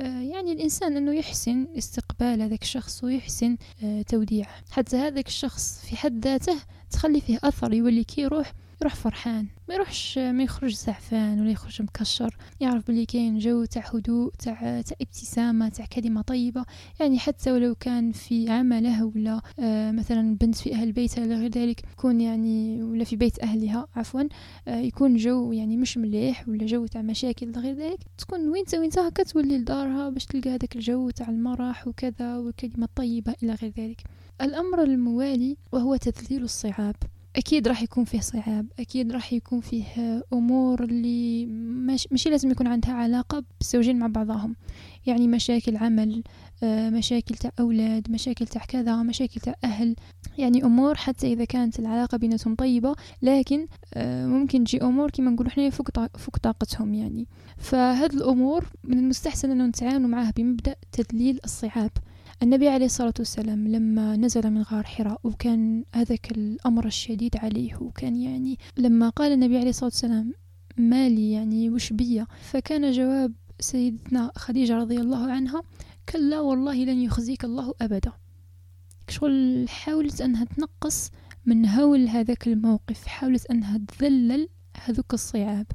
يعني الإنسان أنه يحسن استقبال هذاك الشخص ويحسن آه، توديعه. حتى هذاك الشخص في حد ذاته تخلي فيه أثر يولي كي يروح فرحان ما يروحش ما يخرج زعفان ولا يخرج مكشر يعرف بلي كاين جو تاع هدوء تاع تاع ابتسامة تاع كلمة طيبة يعني حتى ولو كان في عمله ولا آه مثلا بنت في أهل بيتها ولا غير ذلك يكون يعني ولا في بيت أهلها عفوا آه يكون جو يعني مش مليح ولا جو تاع مشاكل ولا غير ذلك تكون وين وين هكا تولي لدارها باش تلقى هذاك الجو تاع المرح وكذا والكلمة الطيبة إلى غير ذلك. الأمر الموالي وهو تذليل الصعاب. أكيد راح يكون فيه صعاب أكيد راح يكون فيه أمور اللي مش مش لازم يكون عندها علاقة بالزوجين مع بعضهم. يعني مشاكل عمل آه، مشاكل تاع أولاد مشاكل تاع كذا مشاكل تاع أهل. يعني أمور حتى إذا كانت العلاقة بيناتهم طيبة لكن آه، ممكن تجي أمور كما نقولوا إحنا فوق طاقتهم يعني. فهاد الأمور من المستحسن انه نتعامل معها بمبدأ تذليل الصعاب. النبي عليه الصلاة والسلام لما نزل من غار حراء وكان هذاك الأمر الشديد عليه وكان يعني لما قال النبي عليه الصلاة والسلام مالي يعني وش بيا؟ فكان جواب سيدتنا خديجة رضي الله عنها كلا والله لن يخزيك الله أبدا. شغل حاولت أنها تنقص من هول هذاك الموقف حاولت أنها تذلل هذوك الصعاب.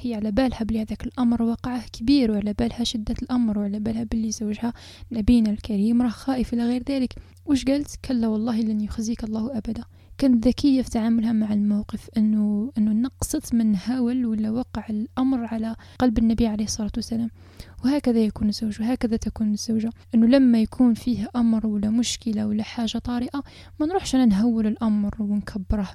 هي على بالها بلي هذاك الأمر وقعه كبير وعلى بالها شدة الأمر وعلى بالها بلي زوجها نبينا الكريم راه خائف إلى غير ذلك. وش قالت؟ كلا والله لن يخزيك الله أبدا. كانت ذكية في تعاملها مع الموقف أنه أنه نقصت من هاول ولا وقع الأمر على قلب النبي عليه الصلاة والسلام. وهكذا يكون الزوج وهكذا تكون الزوجة. أنه لما يكون فيه أمر ولا مشكلة ولا حاجة طارئة ما نروحش أنا نهول الأمر ونكبره.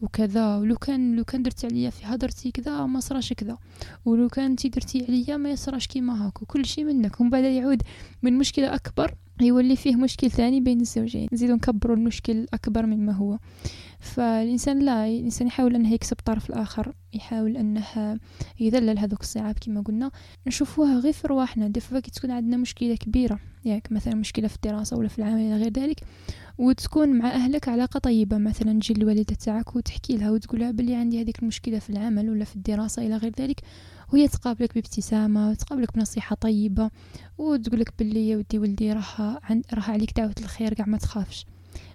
وكذا ولو كان لو كان درتي عليا في هدرتي كذا ما صراش كذا. ولو كان أنتي درتي عليا ما يصراش كيما هاك وكل شيء منك. ومن بعد يعود من مشكلة أكبر يولي فيه مشكل ثاني بين الزوجين. نزيدو نكبروا المشكل أكبر مما هو. فالإنسان لا الإنسان يحاول أنه يكسب الطرف الآخر يحاول أنه يذلل هذوك الصعاب كما قلنا. نشوفوها غير في رواحنا. دفا كي تكون عندنا مشكلة كبيرة ياك مثلا مشكلة في الدراسة ولا في العمل إلى غير ذلك وتكون مع أهلك علاقة طيبة. مثلا تجي الوالدة تاعك وتحكي لها وتقولها بلي عندي هذيك المشكلة في العمل ولا في الدراسة إلى غير ذلك وهي تقابلك بابتسامة وتقابلك بنصيحة طيبة وتقولك بلي يا ودي ولدي راح عليك دعوة الخير قاع ما تخافش.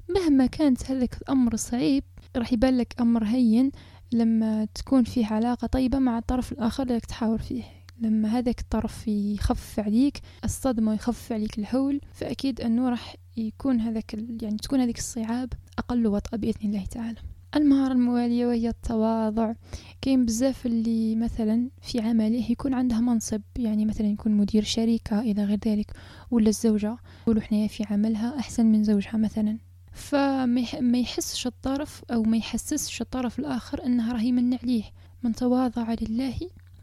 مهما كانت هذاك الأمر صعيب راح يبان لك أمر هين لما تكون فيه علاقة طيبة مع الطرف الآخر اللي تحاور فيه. لما هذاك الطرف يخفف عليك الصدمة ويخفف عليك الهول فأكيد أنه راح يكون هذاك يعني تكون هذيك الصعاب أقل وطأ بإذن الله تعالى. المهارة الموالية وهي التواضع. كاين بزاف اللي مثلا في عمله يكون عندها منصب يعني مثلا يكون مدير شركة إلى غير ذلك ولا الزوجة يقولوا حنايا في عملها أحسن من زوجها مثلا. فما يحسش الطرف أو ما يحسسش الطرف الآخر أنها راهي من عليه من تواضع لله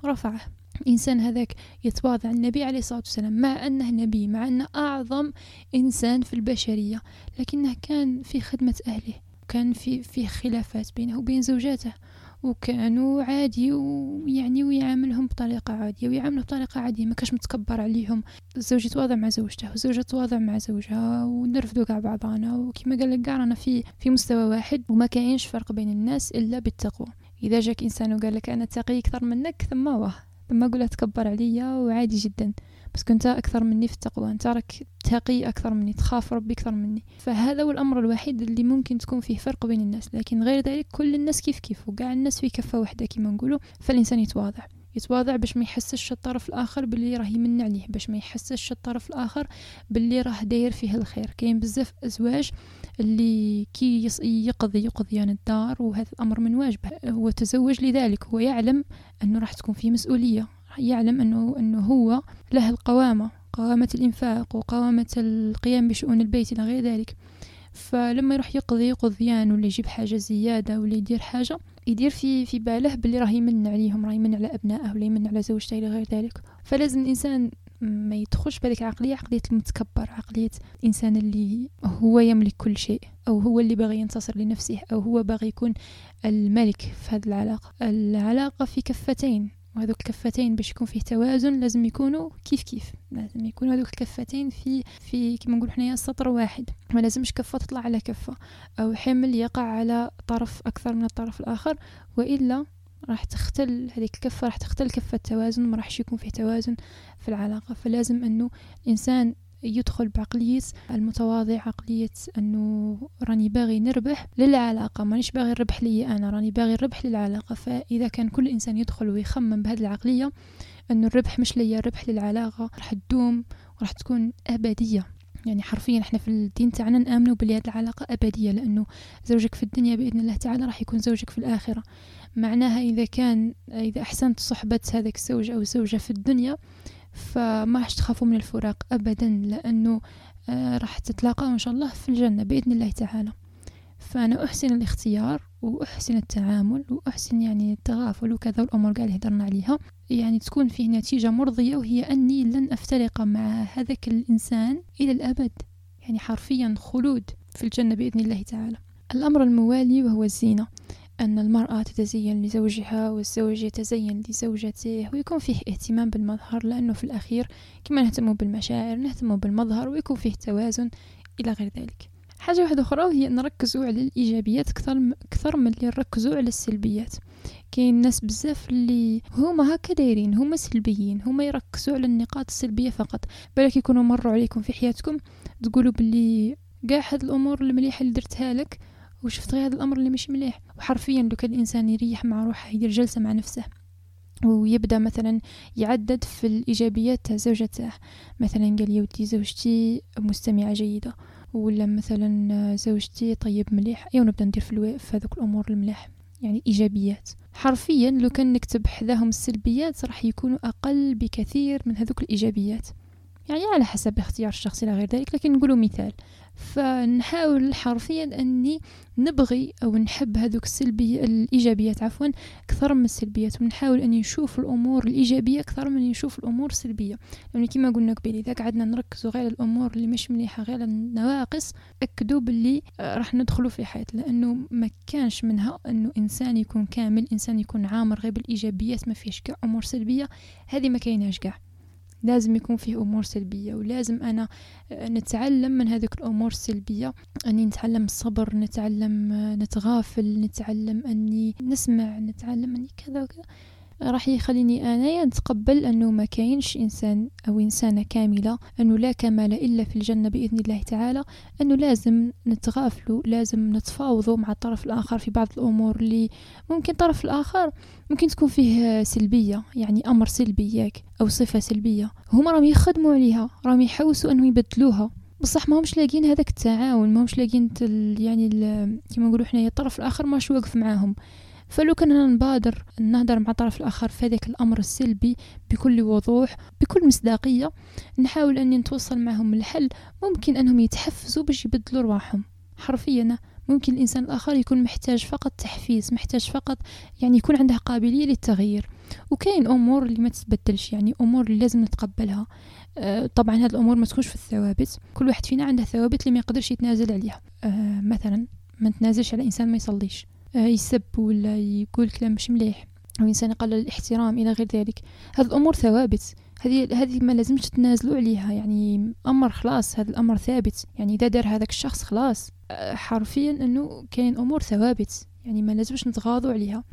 رفعه. إنسان هذاك يتواضع النبي عليه الصلاة والسلام مع أنه نبي مع أنه أعظم إنسان في البشرية لكنه كان في خدمة أهله كان في فيه خلافات بينه وبين زوجاته. وكانوا عادي ويعني ويعاملهم بطريقة عادية ويعامله بطريقة عادية ما كاش متكبر عليهم. الزوج يتواضع مع زوجته والزوجة تواضع مع زوجها ونرفدوا كاع بعضانا وكما قال لك رانا في في مستوى واحد وما كاينش فرق بين الناس إلا بالتقوى. إذا جاك إنسان وقال لك أنا تقي أكثر منك ثم واه ثم قول تكبر عليا وعادي جدا. بس كنت أكثر مني في التقوى أنت راك تقي أكثر مني تخاف ربي أكثر مني. فهذا هو الأمر الوحيد اللي ممكن تكون فيه فرق بين الناس لكن غير ذلك كل الناس كيف كيف وقاع الناس في كفة واحدة كما نقولوا فالإنسان يتواضع. يتواضع باش ما يحسش الطرف الآخر باللي راه يمن عليه باش ما يحسش الطرف الآخر باللي راه داير فيه الخير. كاين بزاف أزواج اللي كي يقضي يقضيان الدار وهذا الأمر من واجبه. هو تزوج لذلك هو يعلم أنه راح تكون فيه مسؤولية. يعلم أنه, أنه هو له القوامة قوامة الإنفاق وقوامة القيام بشؤون البيت إلى غير ذلك. فلما يروح يقضي قضيان ولا يجيب حاجة زيادة ولا يدير حاجة يدير في في باله باللي راه يمن عليهم راه يمن على أبنائه ولا يمن على زوجته إلى غير ذلك. فلازم الإنسان ما يدخلش بهذيك العقلية عقلية المتكبر عقلية الإنسان اللي هو يملك كل شيء أو هو اللي باغي ينتصر لنفسه أو هو باغي يكون الملك في هذه العلاقه العلاقة في كفتين. وهذوك الكفتين باش يكون فيه توازن لازم يكونوا كيف كيف. لازم يكونوا هذوك الكفتين في في كما نقول حنايا سطر واحد. ما لازمش كفة تطلع على كفة أو حمل يقع على طرف أكثر من الطرف الآخر وإلا راح تختل هذيك الكفة راح تختل كفة التوازن ما راحش يكون فيه توازن في العلاقة. فلازم أنه الإنسان يدخل بعقلية المتواضع عقلية أنه راني باغي نربح للعلاقة. مانيش باغي الربح لي أنا راني باغي الربح للعلاقة. فإذا كان كل إنسان يدخل ويخمم بهذه العقلية أنه الربح مش ليا الربح للعلاقة راح تدوم وراح تكون أبدية. يعني حرفيا إحنا في الدين تاعنا نآمنوا بلي هذه العلاقة أبدية لأنه زوجك في الدنيا بإذن الله تعالى راح يكون زوجك في الآخرة. معناها إذا كان إذا أحسنت صحبة هذاك الزوج أو الزوجة في الدنيا فما راح تخافوا من الفراق أبدا لأنه آه راح تتلاقوا إن شاء الله في الجنة بإذن الله تعالى. فأنا أحسن الاختيار وأحسن التعامل وأحسن يعني التغافل وكذا والأمور قاعد هدرنا عليها. يعني تكون فيه نتيجة مرضية وهي أني لن أفترق مع هذاك الإنسان إلى الأبد. يعني حرفيا خلود في الجنة بإذن الله تعالى. الأمر الموالي وهو الزينة. أن المرأة تتزين لزوجها والزوج يتزين لزوجته ويكون فيه اهتمام بالمظهر لأنه في الأخير كما نهتم بالمشاعر نهتم بالمظهر ويكون فيه توازن إلى غير ذلك. حاجة واحدة أخرى وهي نركزوا على الإيجابيات أكثر أكثر من اللي نركزوا على السلبيات. كاين ناس بزاف اللي هما هكا دايرين هما سلبيين هما يركزوا على النقاط السلبية فقط. بالك يكونوا مروا عليكم في حياتكم تقولوا باللي كاع هاد الأمور المليحة اللي درتها لك وشفت غير هذا الأمر اللي مش مليح. وحرفيا لو كان الإنسان يريح مع روحه يدير جلسة مع نفسه ويبدأ مثلا يعدد في الإيجابيات تاع زوجته. مثلا قال يا ودي زوجتي مستمعة جيدة ولا مثلا زوجتي طيب مليح. يا نبدا ندير في, في هذوك الأمور المليح. يعني إيجابيات. حرفيا لو كان نكتب حذاهم السلبيات راح يكونوا أقل بكثير من هذوك الإيجابيات. يعني على حسب اختيار الشخص إلى غير ذلك لكن نقولوا مثال. فنحاول حرفيا أني نبغي أو نحب هذوك السلبية الإيجابيات عفوا أكثر من السلبيات. ونحاول اني نشوف الأمور الإيجابية أكثر من نشوف الأمور السلبية. لأن كما قلنا قبل إذا قعدنا نركزوا غير الأمور اللي مش مليحة غير النواقص أكدوا باللي راح ندخلوا في حياه لأنه ما كانش منها أنه إنسان يكون كامل إنسان يكون عامر غير بالإيجابيات ما فيش كاع أمور سلبية. هذه ما كايناش كاع. لازم يكون فيه أمور سلبية ولازم أنا نتعلم من هذه الأمور السلبية. أني نتعلم الصبر نتعلم نتغافل نتعلم أني نسمع نتعلم أني كذا وكذا. راح يخليني انايا نتقبل أنه ما كاينش إنسان أو إنسانة كاملة أنه لا كمال إلا في الجنة بإذن الله تعالى أنه لازم نتغافلوا لازم نتفاوضوا مع الطرف الآخر في بعض الأمور اللي ممكن الطرف الآخر ممكن تكون فيه سلبية يعني أمر سلبي ياك أو صفة سلبية. هما راهم يخدموا عليها راهم يحوسوا أنه يبدلوها. بصح ما همش لاقين هذاك التعاون ما همش لاقين يعني كما نقولوا حنايا الطرف الآخر ماش واقف معاهم. فلو كنا نبادر نهدر مع الطرف الآخر في هذاك الأمر السلبي بكل وضوح بكل مصداقية نحاول أني نتوصل معهم الحل ممكن أنهم يتحفزوا باش يبدلوا رواحهم. حرفيا ممكن الإنسان الآخر يكون محتاج فقط تحفيز محتاج فقط يعني يكون عنده قابلية للتغيير. وكاين أمور اللي ما تتبدلش يعني أمور اللي لازم نتقبلها. أه طبعا هذه الأمور ما تكونش في الثوابت. كل واحد فينا عنده ثوابت اللي ما يقدرش يتنازل عليها. أه مثلا ما نتنازلش على إنسان ما يصليش. يسب ولا يقول كلام مش مليح. أو إنسان يقلل الاحترام إلى غير ذلك. هذه الأمور ثوابت. هذه هذه ما لازمش تتنازلوا عليها. يعني أمر خلاص هذا الأمر ثابت. يعني إذا دار هذاك الشخص خلاص. آه، حرفيا أنه كاين أمور ثوابت. يعني ما لازمش نتغاضوا عليها.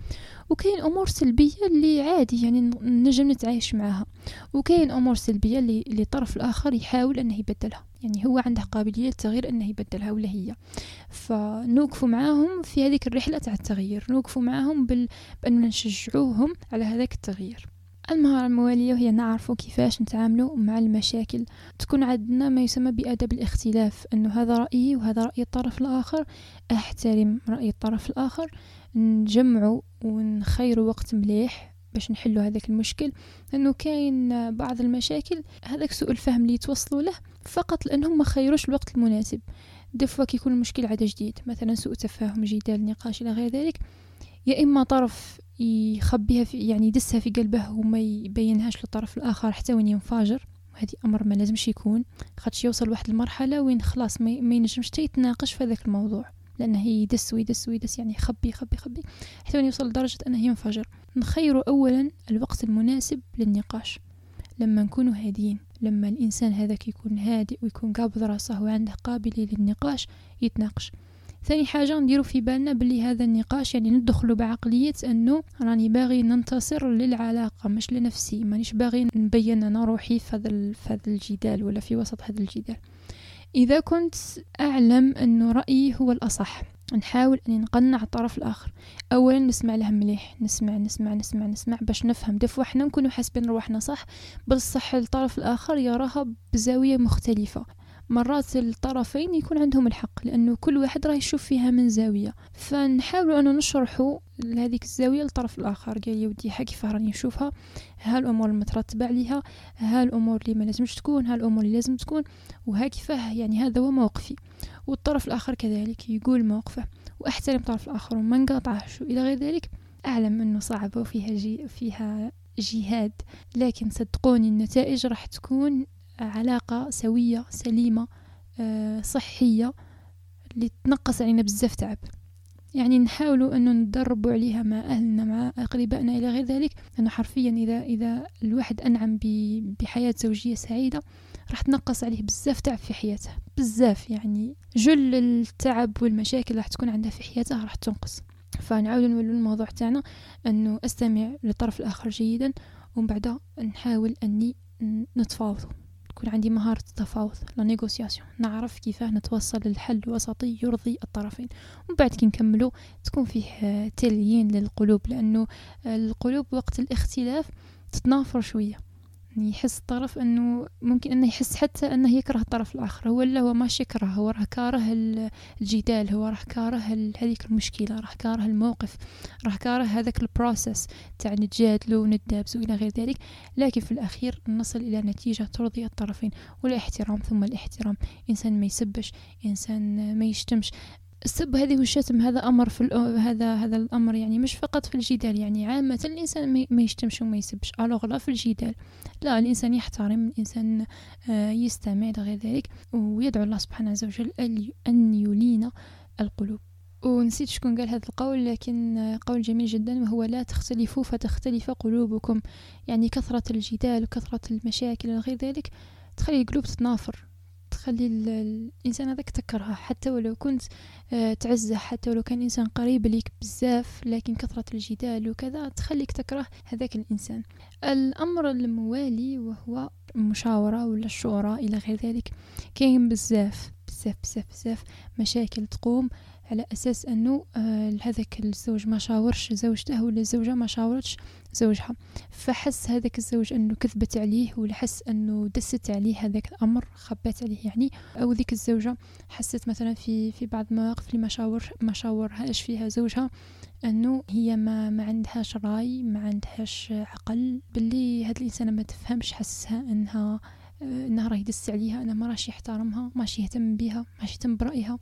وكاين أمور سلبية اللي عادي يعني نجم نتعايش معها وكاين أمور سلبية اللي اللي الطرف الآخر يحاول أنه يبدلها. يعني هو عنده قابلية للتغيير أنه يبدلها ولا هي. فنوقفوا معاهم في هذيك الرحلة تاع التغيير. نوقفوا معاهم بال... باننا نشجعوهم على هذاك التغيير. المهارة الموالية وهي نعرف كيفاش نتعاملوا مع المشاكل. تكون عندنا ما يسمى بأدب الاختلاف أنه هذا رأيي وهذا رأي الطرف الآخر. أحترم رأي الطرف الآخر. نجمعوا ونخيروا وقت مليح باش نحلوا هذاك المشكل لأنه كاين بعض المشاكل هذاك سوء الفهم اللي يتوصلوا له فقط لأنهم ما خيروش الوقت المناسب. دفوا كيكون المشكل عاد جديد مثلا سوء تفاهم جدال نقاش إلى غير ذلك. يا إما طرف يخبيها في يعني يدسها في قلبه وما يبينهاش للطرف الآخر حتى وين ينفجر وهذه أمر ما لازمش يكون خاطش يوصل واحد المرحلة وين خلاص ما ينجمش يتناقش في هذاك الموضوع. لأنه يدس ويدس ويدس يعني يخبي يخبي يخبي حتى يوصل لدرجة انه ينفجر. نخير اولا الوقت المناسب للنقاش. لما نكونوا هادين لما الإنسان هذاك يكون هادئ ويكون قابض راسه وعنده قابلية للنقاش يتناقش. ثاني حاجة نديرو في بالنا بلي هذا النقاش يعني ندخلو بعقلية أنه راني باغي ننتصر للعلاقة مش لنفسي. مانيش باغي نبين أنا روحي في هذا الجدال ولا في وسط هذا الجدال. إذا كنت أعلم أنه رأيي هو الأصح نحاول أني نقنع الطرف الآخر. أولا نسمع له مليح نسمع نسمع نسمع نسمع باش نفهم. دفوا حنا نكونوا حاسبين روحنا صح. بصح الطرف الآخر يراها بزاوية مختلفة. مرات الطرفين يكون عندهم الحق لأنه كل واحد راه يشوف فيها من زاوية. فنحاولوا أنه نشرحوا لهذيك الزاوية للطرف الآخر. قال يا ودي كيف راني نشوفها. ها الأمور المترتبة عليها؟ ها الأمور اللي ما لازمش تكون؟ ها الأمور اللي لازم تكون؟ وها كيفاه يعني هذا هو موقفي. والطرف الآخر كذلك يقول موقفه وأحترم الطرف الآخر وما نقاطعهش. إلى غير ذلك أعلم أنه صعبة وفيها جي فيها جهاد. لكن صدقوني النتائج راح تكون علاقة سوية سليمة آه، صحية اللي تنقص علينا بزاف تعب. يعني نحاولوا انه ندربوا عليها مع أهلنا مع أقربائنا إلى غير ذلك. انه حرفيا إذا إذا الواحد أنعم بحياة زوجية سعيدة راح تنقص عليه بزاف تعب في حياته بزاف يعني جل التعب والمشاكل راح تكون عنده في حياته راح تنقص. فنعاود نولوا الموضوع تاعنا انه أستمع للطرف الآخر جيدا ومن بعد نحاول أني نتفاوض تكون عندي مهارة التفاوض لا نيغوسياسيون. نعرف كيفاه نتوصل للحل الوسطي يرضي الطرفين. ومن بعد كي نكملو تكون فيه تليين للقلوب لأنه القلوب وقت الاختلاف تتنافر شوية. يعني يحس الطرف إنه ممكن إنه يحس حتى إنه يكره الطرف الآخر. هو لا هو ماش يكره هو راه كاره الجدال هو راه كاره هذيك المشكلة راه كاره الموقف راه كاره هذاك البروسيس تاع نتجادلوا وندابزوا إلى غير ذلك. لكن في الأخير نصل إلى نتيجة ترضي الطرفين والإحترام ثم الإحترام. إنسان ما يسبش إنسان ما يشتمش. السب هذه والشتم هذا أمر في هذا هذا الأمر يعني مش فقط في الجدال يعني عامة الإنسان ما يشتمش وما يسبش. الوغ لا في الجدال لا الإنسان يحترم الإنسان آه، يستمع لغير ذلك ويدعو الله سبحانه عز وجل أن يلين القلوب. ونسيت شكون قال هذا القول لكن قول جميل جدا وهو لا تختلفوا فتختلف قلوبكم. يعني كثرة الجدال وكثرة المشاكل وغير ذلك تخلي القلوب تتنافر. تخلي الإنسان هذاك تكرهه حتى ولو كنت آه، تعزه حتى ولو كان إنسان قريب ليك بزاف لكن كثرة الجدال وكذا تخليك تكره هذاك الإنسان. الأمر الموالي وهو المشاورة ولا الشورى إلى غير ذلك. كاين بزاف بزاف بزاف بزاف مشاكل تقوم. على أساس أنه آه هذاك الزوج ما شاورش زوجته ولا الزوجه ما شاورتش زوجها. فحس هذاك الزوج أنه كذبت عليه ولا حس أنه دست عليه هذاك الأمر خبات عليه يعني. أو ذيك الزوجة حست مثلا في في بعض المواقف اللي ما شاور ما شاورهاش فيها زوجها أنه هي ما ما عندهاش رأي ما عندهاش عقل. باللي هاد الإنسانة ما تفهمش حسها أنها آه، أنها راه يدس عليها انه ما راش يحترمها ماشي يهتم بها ماشي يهتم برأيها.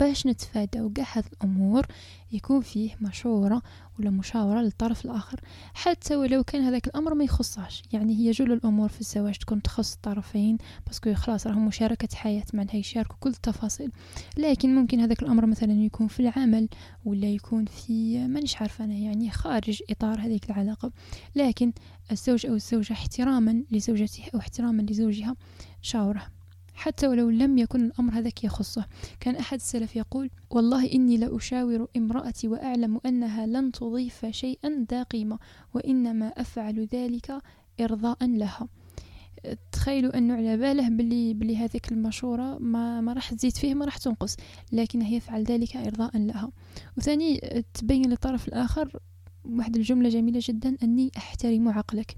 باش نتفاداو كاع هاد الأمور يكون فيه مشورة ولا مشاورة للطرف الآخر. حتى ولو كان هذاك الأمر ما يخصهاش يعني هي جل الأمور في الزواج تكون تخص الطرفين باسكو خلاص راهم مشاركة حياة معناها يشاركوا كل التفاصيل. لكن ممكن هذاك الأمر مثلا يكون في العمل ولا يكون في مانيش عارفة أنا يعني خارج إطار هذيك العلاقة. لكن الزوج أو الزوجة احتراما لزوجته أو احتراما لزوجها شاورة. حتى ولو لم يكن الأمر هذاك يخصه. كان أحد السلف يقول والله إني لأشاور امرأتي وأعلم أنها لن تضيف شيئا ذا قيمة وإنما أفعل ذلك إرضاء لها. تخيلوا انه على باله بلي بلي هذيك المشورة ما ما راح تزيد فيه ما راح تنقص لكنه يفعل ذلك ارضاء لها. وثاني تبين للطرف الآخر واحد الجملة جميلة جدا أني أحترم عقلك.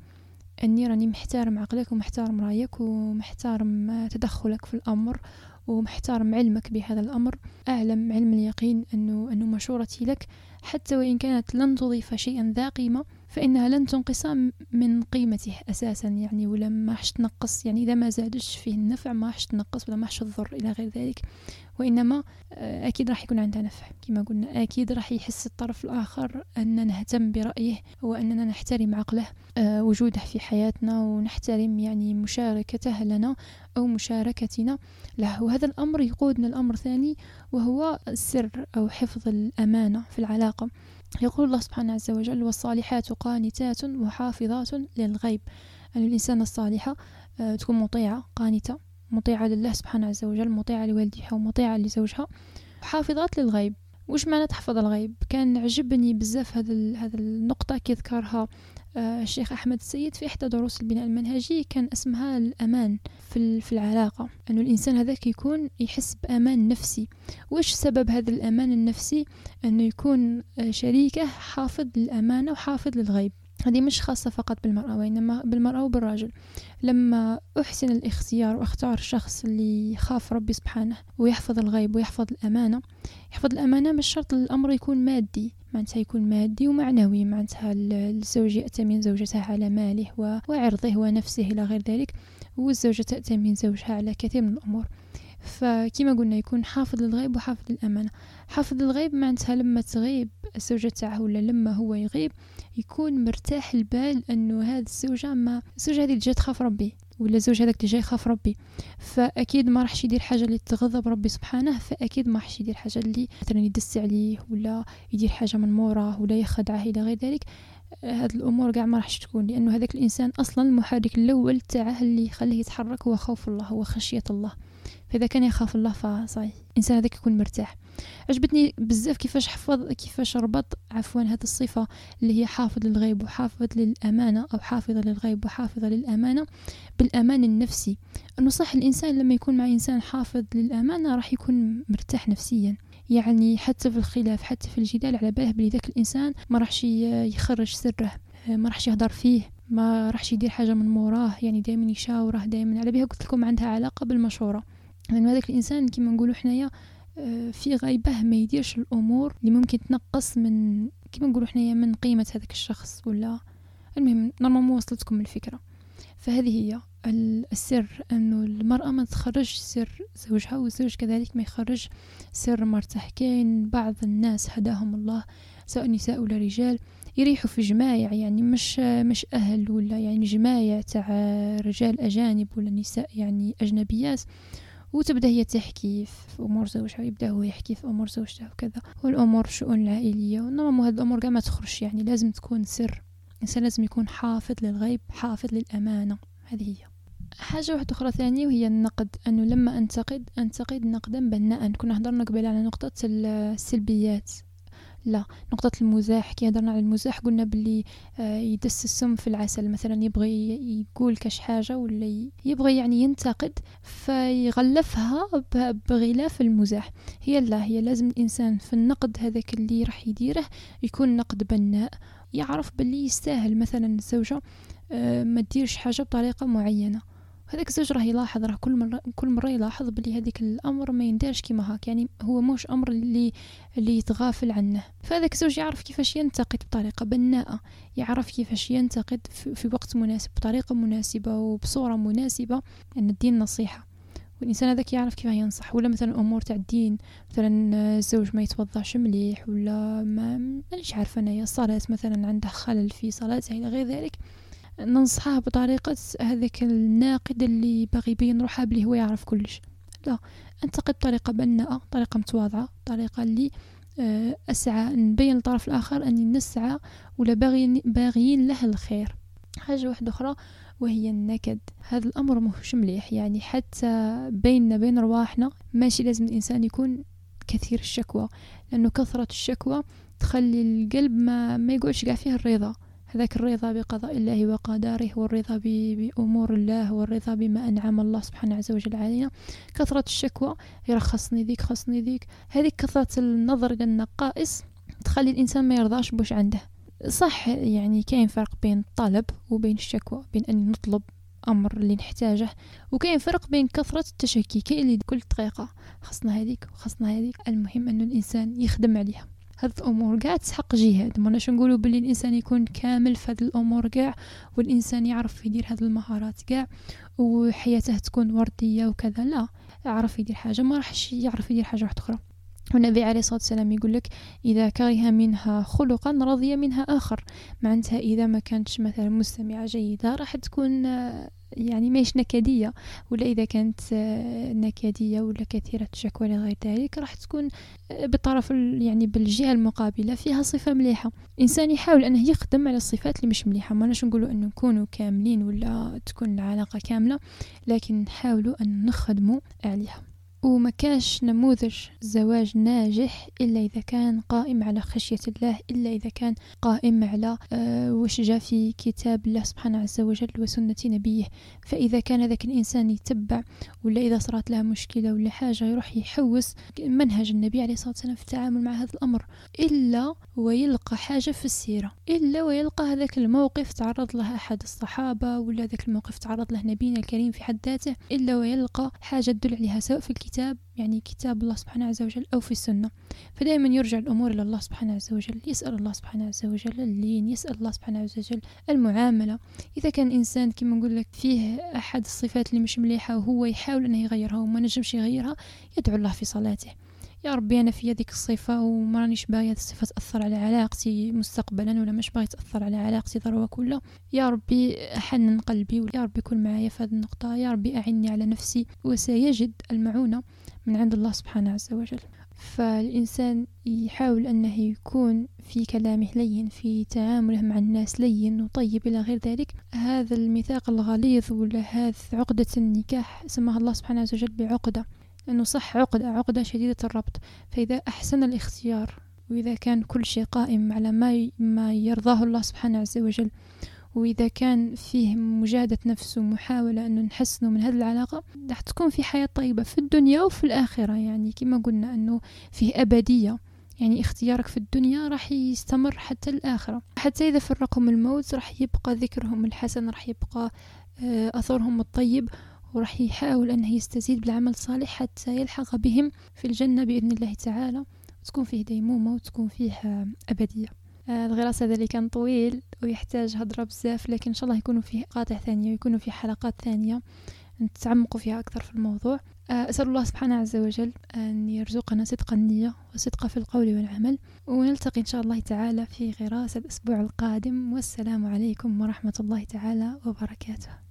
اني راني محترم عقلك ومحترم رأيك ومحترم تدخلك في الأمر ومحترم علمك بهذا الأمر. أعلم علم اليقين أنه أنه مشورتي لك. حتى وإن كانت لن تضيف شيئا ذا قيمة فإنها لن تنقص من قيمته أساسا يعني ولا ما راحش تنقص يعني إذا ما زادش فيه النفع ما راحش تنقص ولا ما راحش تضر إلى غير ذلك. وإنما آه، أكيد راح يكون عندها نفع كما قلنا. أكيد راح يحس الطرف الآخر أن نهتم برأيه وأننا نحترم عقله آه، وجوده في حياتنا ونحترم يعني مشاركته لنا أو مشاركتنا له. وهذا الأمر يقودنا الأمر ثاني وهو السر أو حفظ الأمانة في العلاقة. يقول الله سبحانه عز وجل والصالحات قانتات وحافظات للغيب. أن الإنسان الصالحة آه، تكون مطيعة قانتة مطيعة لله سبحانه عز وجل مطيعة لوالديها ومطيعة لزوجها. حافظات للغيب. وش معنى تحفظ الغيب؟ كان عجبني بزاف هذا هذا النقطة كيذكرها آه، الشيخ أحمد السيد في إحدى دروس البناء المنهجي كان اسمها الأمان في, العلاقة أنه الإنسان هذاك يكون يحس بأمان نفسي. وش سبب هذا الأمان النفسي؟ أنه يكون آه، شريكه حافظ للأمانة وحافظ للغيب. هذه مش خاصة فقط بالمرأة وإنما بالمرأة وبالراجل. لما أحسن الاختيار وأختار الشخص اللي يخاف ربي سبحانه ويحفظ الغيب ويحفظ الأمانة يحفظ الأمانة مش شرط الأمر يكون مادي. معناتها يكون مادي ومعنوي معناتها الزوج يأتمن زوجته على ماله وعرضه ونفسه إلى غير ذلك والزوجة تأتمن زوجها على كثير من الأمور. فكما قلنا يكون حافظ للغيب وحافظ للأمانة. حافظ للغيب معناتها لما تغيب الزوجة تاعه ولا لما هو يغيب يكون مرتاح البال إنه هذه الزوجة ما الزوجة هذه جات تخاف ربي. ولا الزوج هذاك اللي جاي يخاف ربي. فأكيد ما راحش يدير حاجة اللي تغضب ربي سبحانه فأكيد ما راحش يدير حاجة اللي مثلا يدس عليه ولا يدير حاجة من موراه ولا يخدعه إلى غير ذلك. هاد الأمور كاع ما راحش تكون لأنه هذاك الإنسان أصلا المحرك الأول تاعه اللي يخليه يتحرك هو خوف الله هو خشية الله. فإذا كان يخاف الله فصحيح. الإنسان هذاك يكون مرتاح. عجبتني بزاف كيفاش حفظ كيفاش ربط عفوا هذه الصفة اللي هي حافظ للغيب وحافظ للأمانة أو حافظة للغيب وحافظة للأمانة بالأمان النفسي. أنه صح الإنسان لما يكون مع إنسان حافظ للأمانة راح يكون مرتاح نفسيا. يعني حتى في الخلاف حتى في الجدال على باله بلي ذاك الإنسان ما راحش يخرج سره ما راحش يهضر فيه ما راحش يدير حاجة من موراه يعني دائما يشاوره دائما على بها قلت لكم عندها علاقة بالمشورة. لأن هذاك الإنسان كما نقولوا حنايا في غيبة ما يديرش الأمور اللي ممكن تنقص من كما نقولوا حنايا من قيمة هذاك الشخص ولا؟ المهم نورمالمون وصلتكم الفكرة. فهذه هي السر أنه المرأة ما تخرج سر زوجها والزوج كذلك ما يخرج سر مرته كاين بعض الناس هداهم الله سواء نساء ولا رجال يريحوا في جمايع يعني مش مش أهل ولا يعني جمايع تاع رجال أجانب ولا نساء يعني أجنبيات. وتبدأ هي تحكي في أمور زوجها ويبدأ هو يحكي في أمور زوجته وكذا. والأمور الشؤون العائلية ونورمالمون هاد الأمور كاع ما تخرجش يعني لازم تكون سر. الإنسان لازم يكون حافظ للغيب حافظ للأمانة. هذه هي. حاجة واحدة أخرى ثانية وهي النقد. أنه لما أنتقد أنتقد نقدا بناء. كنا هضرنا قبل على نقطة السلبيات. لا نقطة المزاح كي هضرنا على المزاح قلنا باللي آه، يدس السم في العسل مثلا يبغي يقول كاش حاجة ولا يبغي يعني ينتقد فيغلفها بغلاف المزاح. هي لا هي لازم الإنسان في النقد هذاك اللي راح يديره يكون نقد بناء يعرف باللي يستاهل. مثلا الزوجة آه، ما تديرش حاجة بطريقة معينة. هذاك الزوج راه يلاحظ راه كل مرة كل مرة يلاحظ بلي هذيك الأمر ما يندارش كيما هاك. يعني هو موش أمر اللي اللي يتغافل عنه. فهذاك الزوج يعرف كيفاش ينتقد بطريقة بناءة. يعرف كيفاش ينتقد في, وقت مناسب بطريقة مناسبة وبصورة مناسبة. أن الدين نصيحة. والإنسان هذاك يعرف كيف ينصح. ولا مثلا أمور تاع الدين. مثلا الزوج ما يتوضاش مليح ولا ما مانيش عارفة أنايا. الصلاة مثلا عنده خلل في صلاته إلى غير ذلك. ننصحه بطريقة هذاك الناقد اللي باغي يبين روحه بلي هو يعرف كلش. لا انتقد بطريقة بناءة طريقة متواضعة طريقة اللي آه، أسعى نبين للطرف الآخر أني نسعى ولا باغي باغيين له الخير. حاجة واحدة أخرى وهي النكد. هذا الأمر مش مليح يعني حتى بيننا بين رواحنا ماشي لازم الإنسان يكون كثير الشكوى لأنه كثرة الشكوى تخلي القلب ما, ما يقعدش قاع فيه الرضا. هذاك الرضا بقضاء الله وقدره والرضا بأمور الله والرضا بما أنعم الله سبحانه عز وجل علينا. كثرة الشكوى يرخصني ذيك خصني ذيك. هذه كثرة النظر إلى النقائص تخلي الإنسان ما يرضاش بوش عنده. صح يعني كاين فرق بين الطلب وبين الشكوى بين أن نطلب أمر اللي نحتاجه وكاين فرق بين كثرة التشكي. كاين اللي كل دقيقه خصنا هذيك وخصنا هذيك. المهم انه الإنسان يخدم عليها. هاد الأمور كاع تسحق جهاد. ما نقولوا باللي الإنسان يكون كامل في هاد الأمور كاع والإنسان يعرف يدير هاد المهارات كاع وحياته تكون وردية وكذا. لا يعرف يدير حاجة ما راحش يعرف يدير حاجة واحدة أخرى. والنبي عليه الصلاة والسلام يقول لك إذا كره منها خلقا رضي منها آخر. معناتها إذا ما كانتش مثلا مستمعة جيدة راح تكون يعني ماهيش نكدية ولا إذا كانت نكدية ولا كثيرة الشكوى لغير ذلك راح تكون بطرف يعني بالجهة المقابلة فيها صفة مليحة. الإنسان يحاول أنه يخدم على الصفات اللي مش مليحة. ما نقولوا أنه نكونوا كاملين ولا تكون العلاقة كاملة لكن نحاولوا أن نخدموا عليها. وما كاش نموذج زواج ناجح إلا إذا كان قائم على خشية الله إلا إذا كان قائم على آه وش جاء في كتاب الله سبحانه عز وجل وسنة نبيه. فإذا كان ذاك الإنسان يتبع ولا إذا صارت له مشكلة ولا حاجة يروح يحوس منهج النبي عليه الصلاة والسلام في التعامل مع هذا الأمر. إلا ويلقى حاجة في السيرة. إلا ويلقى هذاك الموقف تعرض له أحد الصحابة ولا ذاك الموقف تعرض له نبينا الكريم في حد ذاته. إلا ويلقى حاجة تدل عليها سواء في الكتاب الكتاب يعني كتاب الله سبحانه عز وجل أو في السنة. فدائما يرجع الأمور إلى الله سبحانه عز وجل يسأل الله سبحانه عز وجل اللين يسأل الله سبحانه عز وجل المعاملة. إذا كان إنسان كما نقول لك فيه أحد الصفات اللي مش مليحة وهو يحاول أنه يغيرها وما نجمش يغيرها يدعو الله في صلاته. يا ربي أنا في هذيك الصفه وما رانيش باغية هذه الصفة تأثر على علاقتي مستقبلا ولا مش باغي تأثر على علاقتي ضرورة كلها. يا ربي حنن قلبي ويا ربي كن معايا في هذه النقطة. يا ربي أعني على نفسي وسيجد المعونة من عند الله سبحانه عز وجل. فالإنسان يحاول أنه يكون في كلامه لين في تعامله مع الناس لين وطيب إلى غير ذلك. هذا الميثاق الغليظ ولا هذا عقدة النكاح سماها الله سبحانه وجل بعقدة. لأنه صح عقدة عقدة شديدة الربط. فإذا أحسن الاختيار وإذا كان كل شيء قائم على ما ما يرضاه الله سبحانه عز وجل وإذا كان فيه مجاهدة نفس ومحاولة أنه نحسنه من هذه العلاقة راح تكون في حياة طيبة في الدنيا وفي الآخرة. يعني كما قلنا أنه فيه أبدية. يعني اختيارك في الدنيا راح يستمر حتى الآخرة. حتى إذا فرقهم الموت راح يبقى ذكرهم الحسن راح يبقى آه، أثرهم الطيب. وراح يحاول أنه يستزيد بالعمل الصالح حتى يلحق بهم في الجنة بإذن الله تعالى. وتكون فيه ديمومة وتكون فيه أبدية. آه، الغراس هذا اللي كان طويل ويحتاج هضرة بزاف لكن إن شاء الله يكونوا فيه قاطع ثانية ويكونوا فيه حلقات ثانية نتعمقوا فيها أكثر في الموضوع. آه، أسأل الله سبحانه عز وجل أن يرزقنا صدق النية وصدق في القول والعمل. ونلتقي إن شاء الله تعالى في غراس الأسبوع القادم. والسلام عليكم ورحمة الله تعالى وبركاته.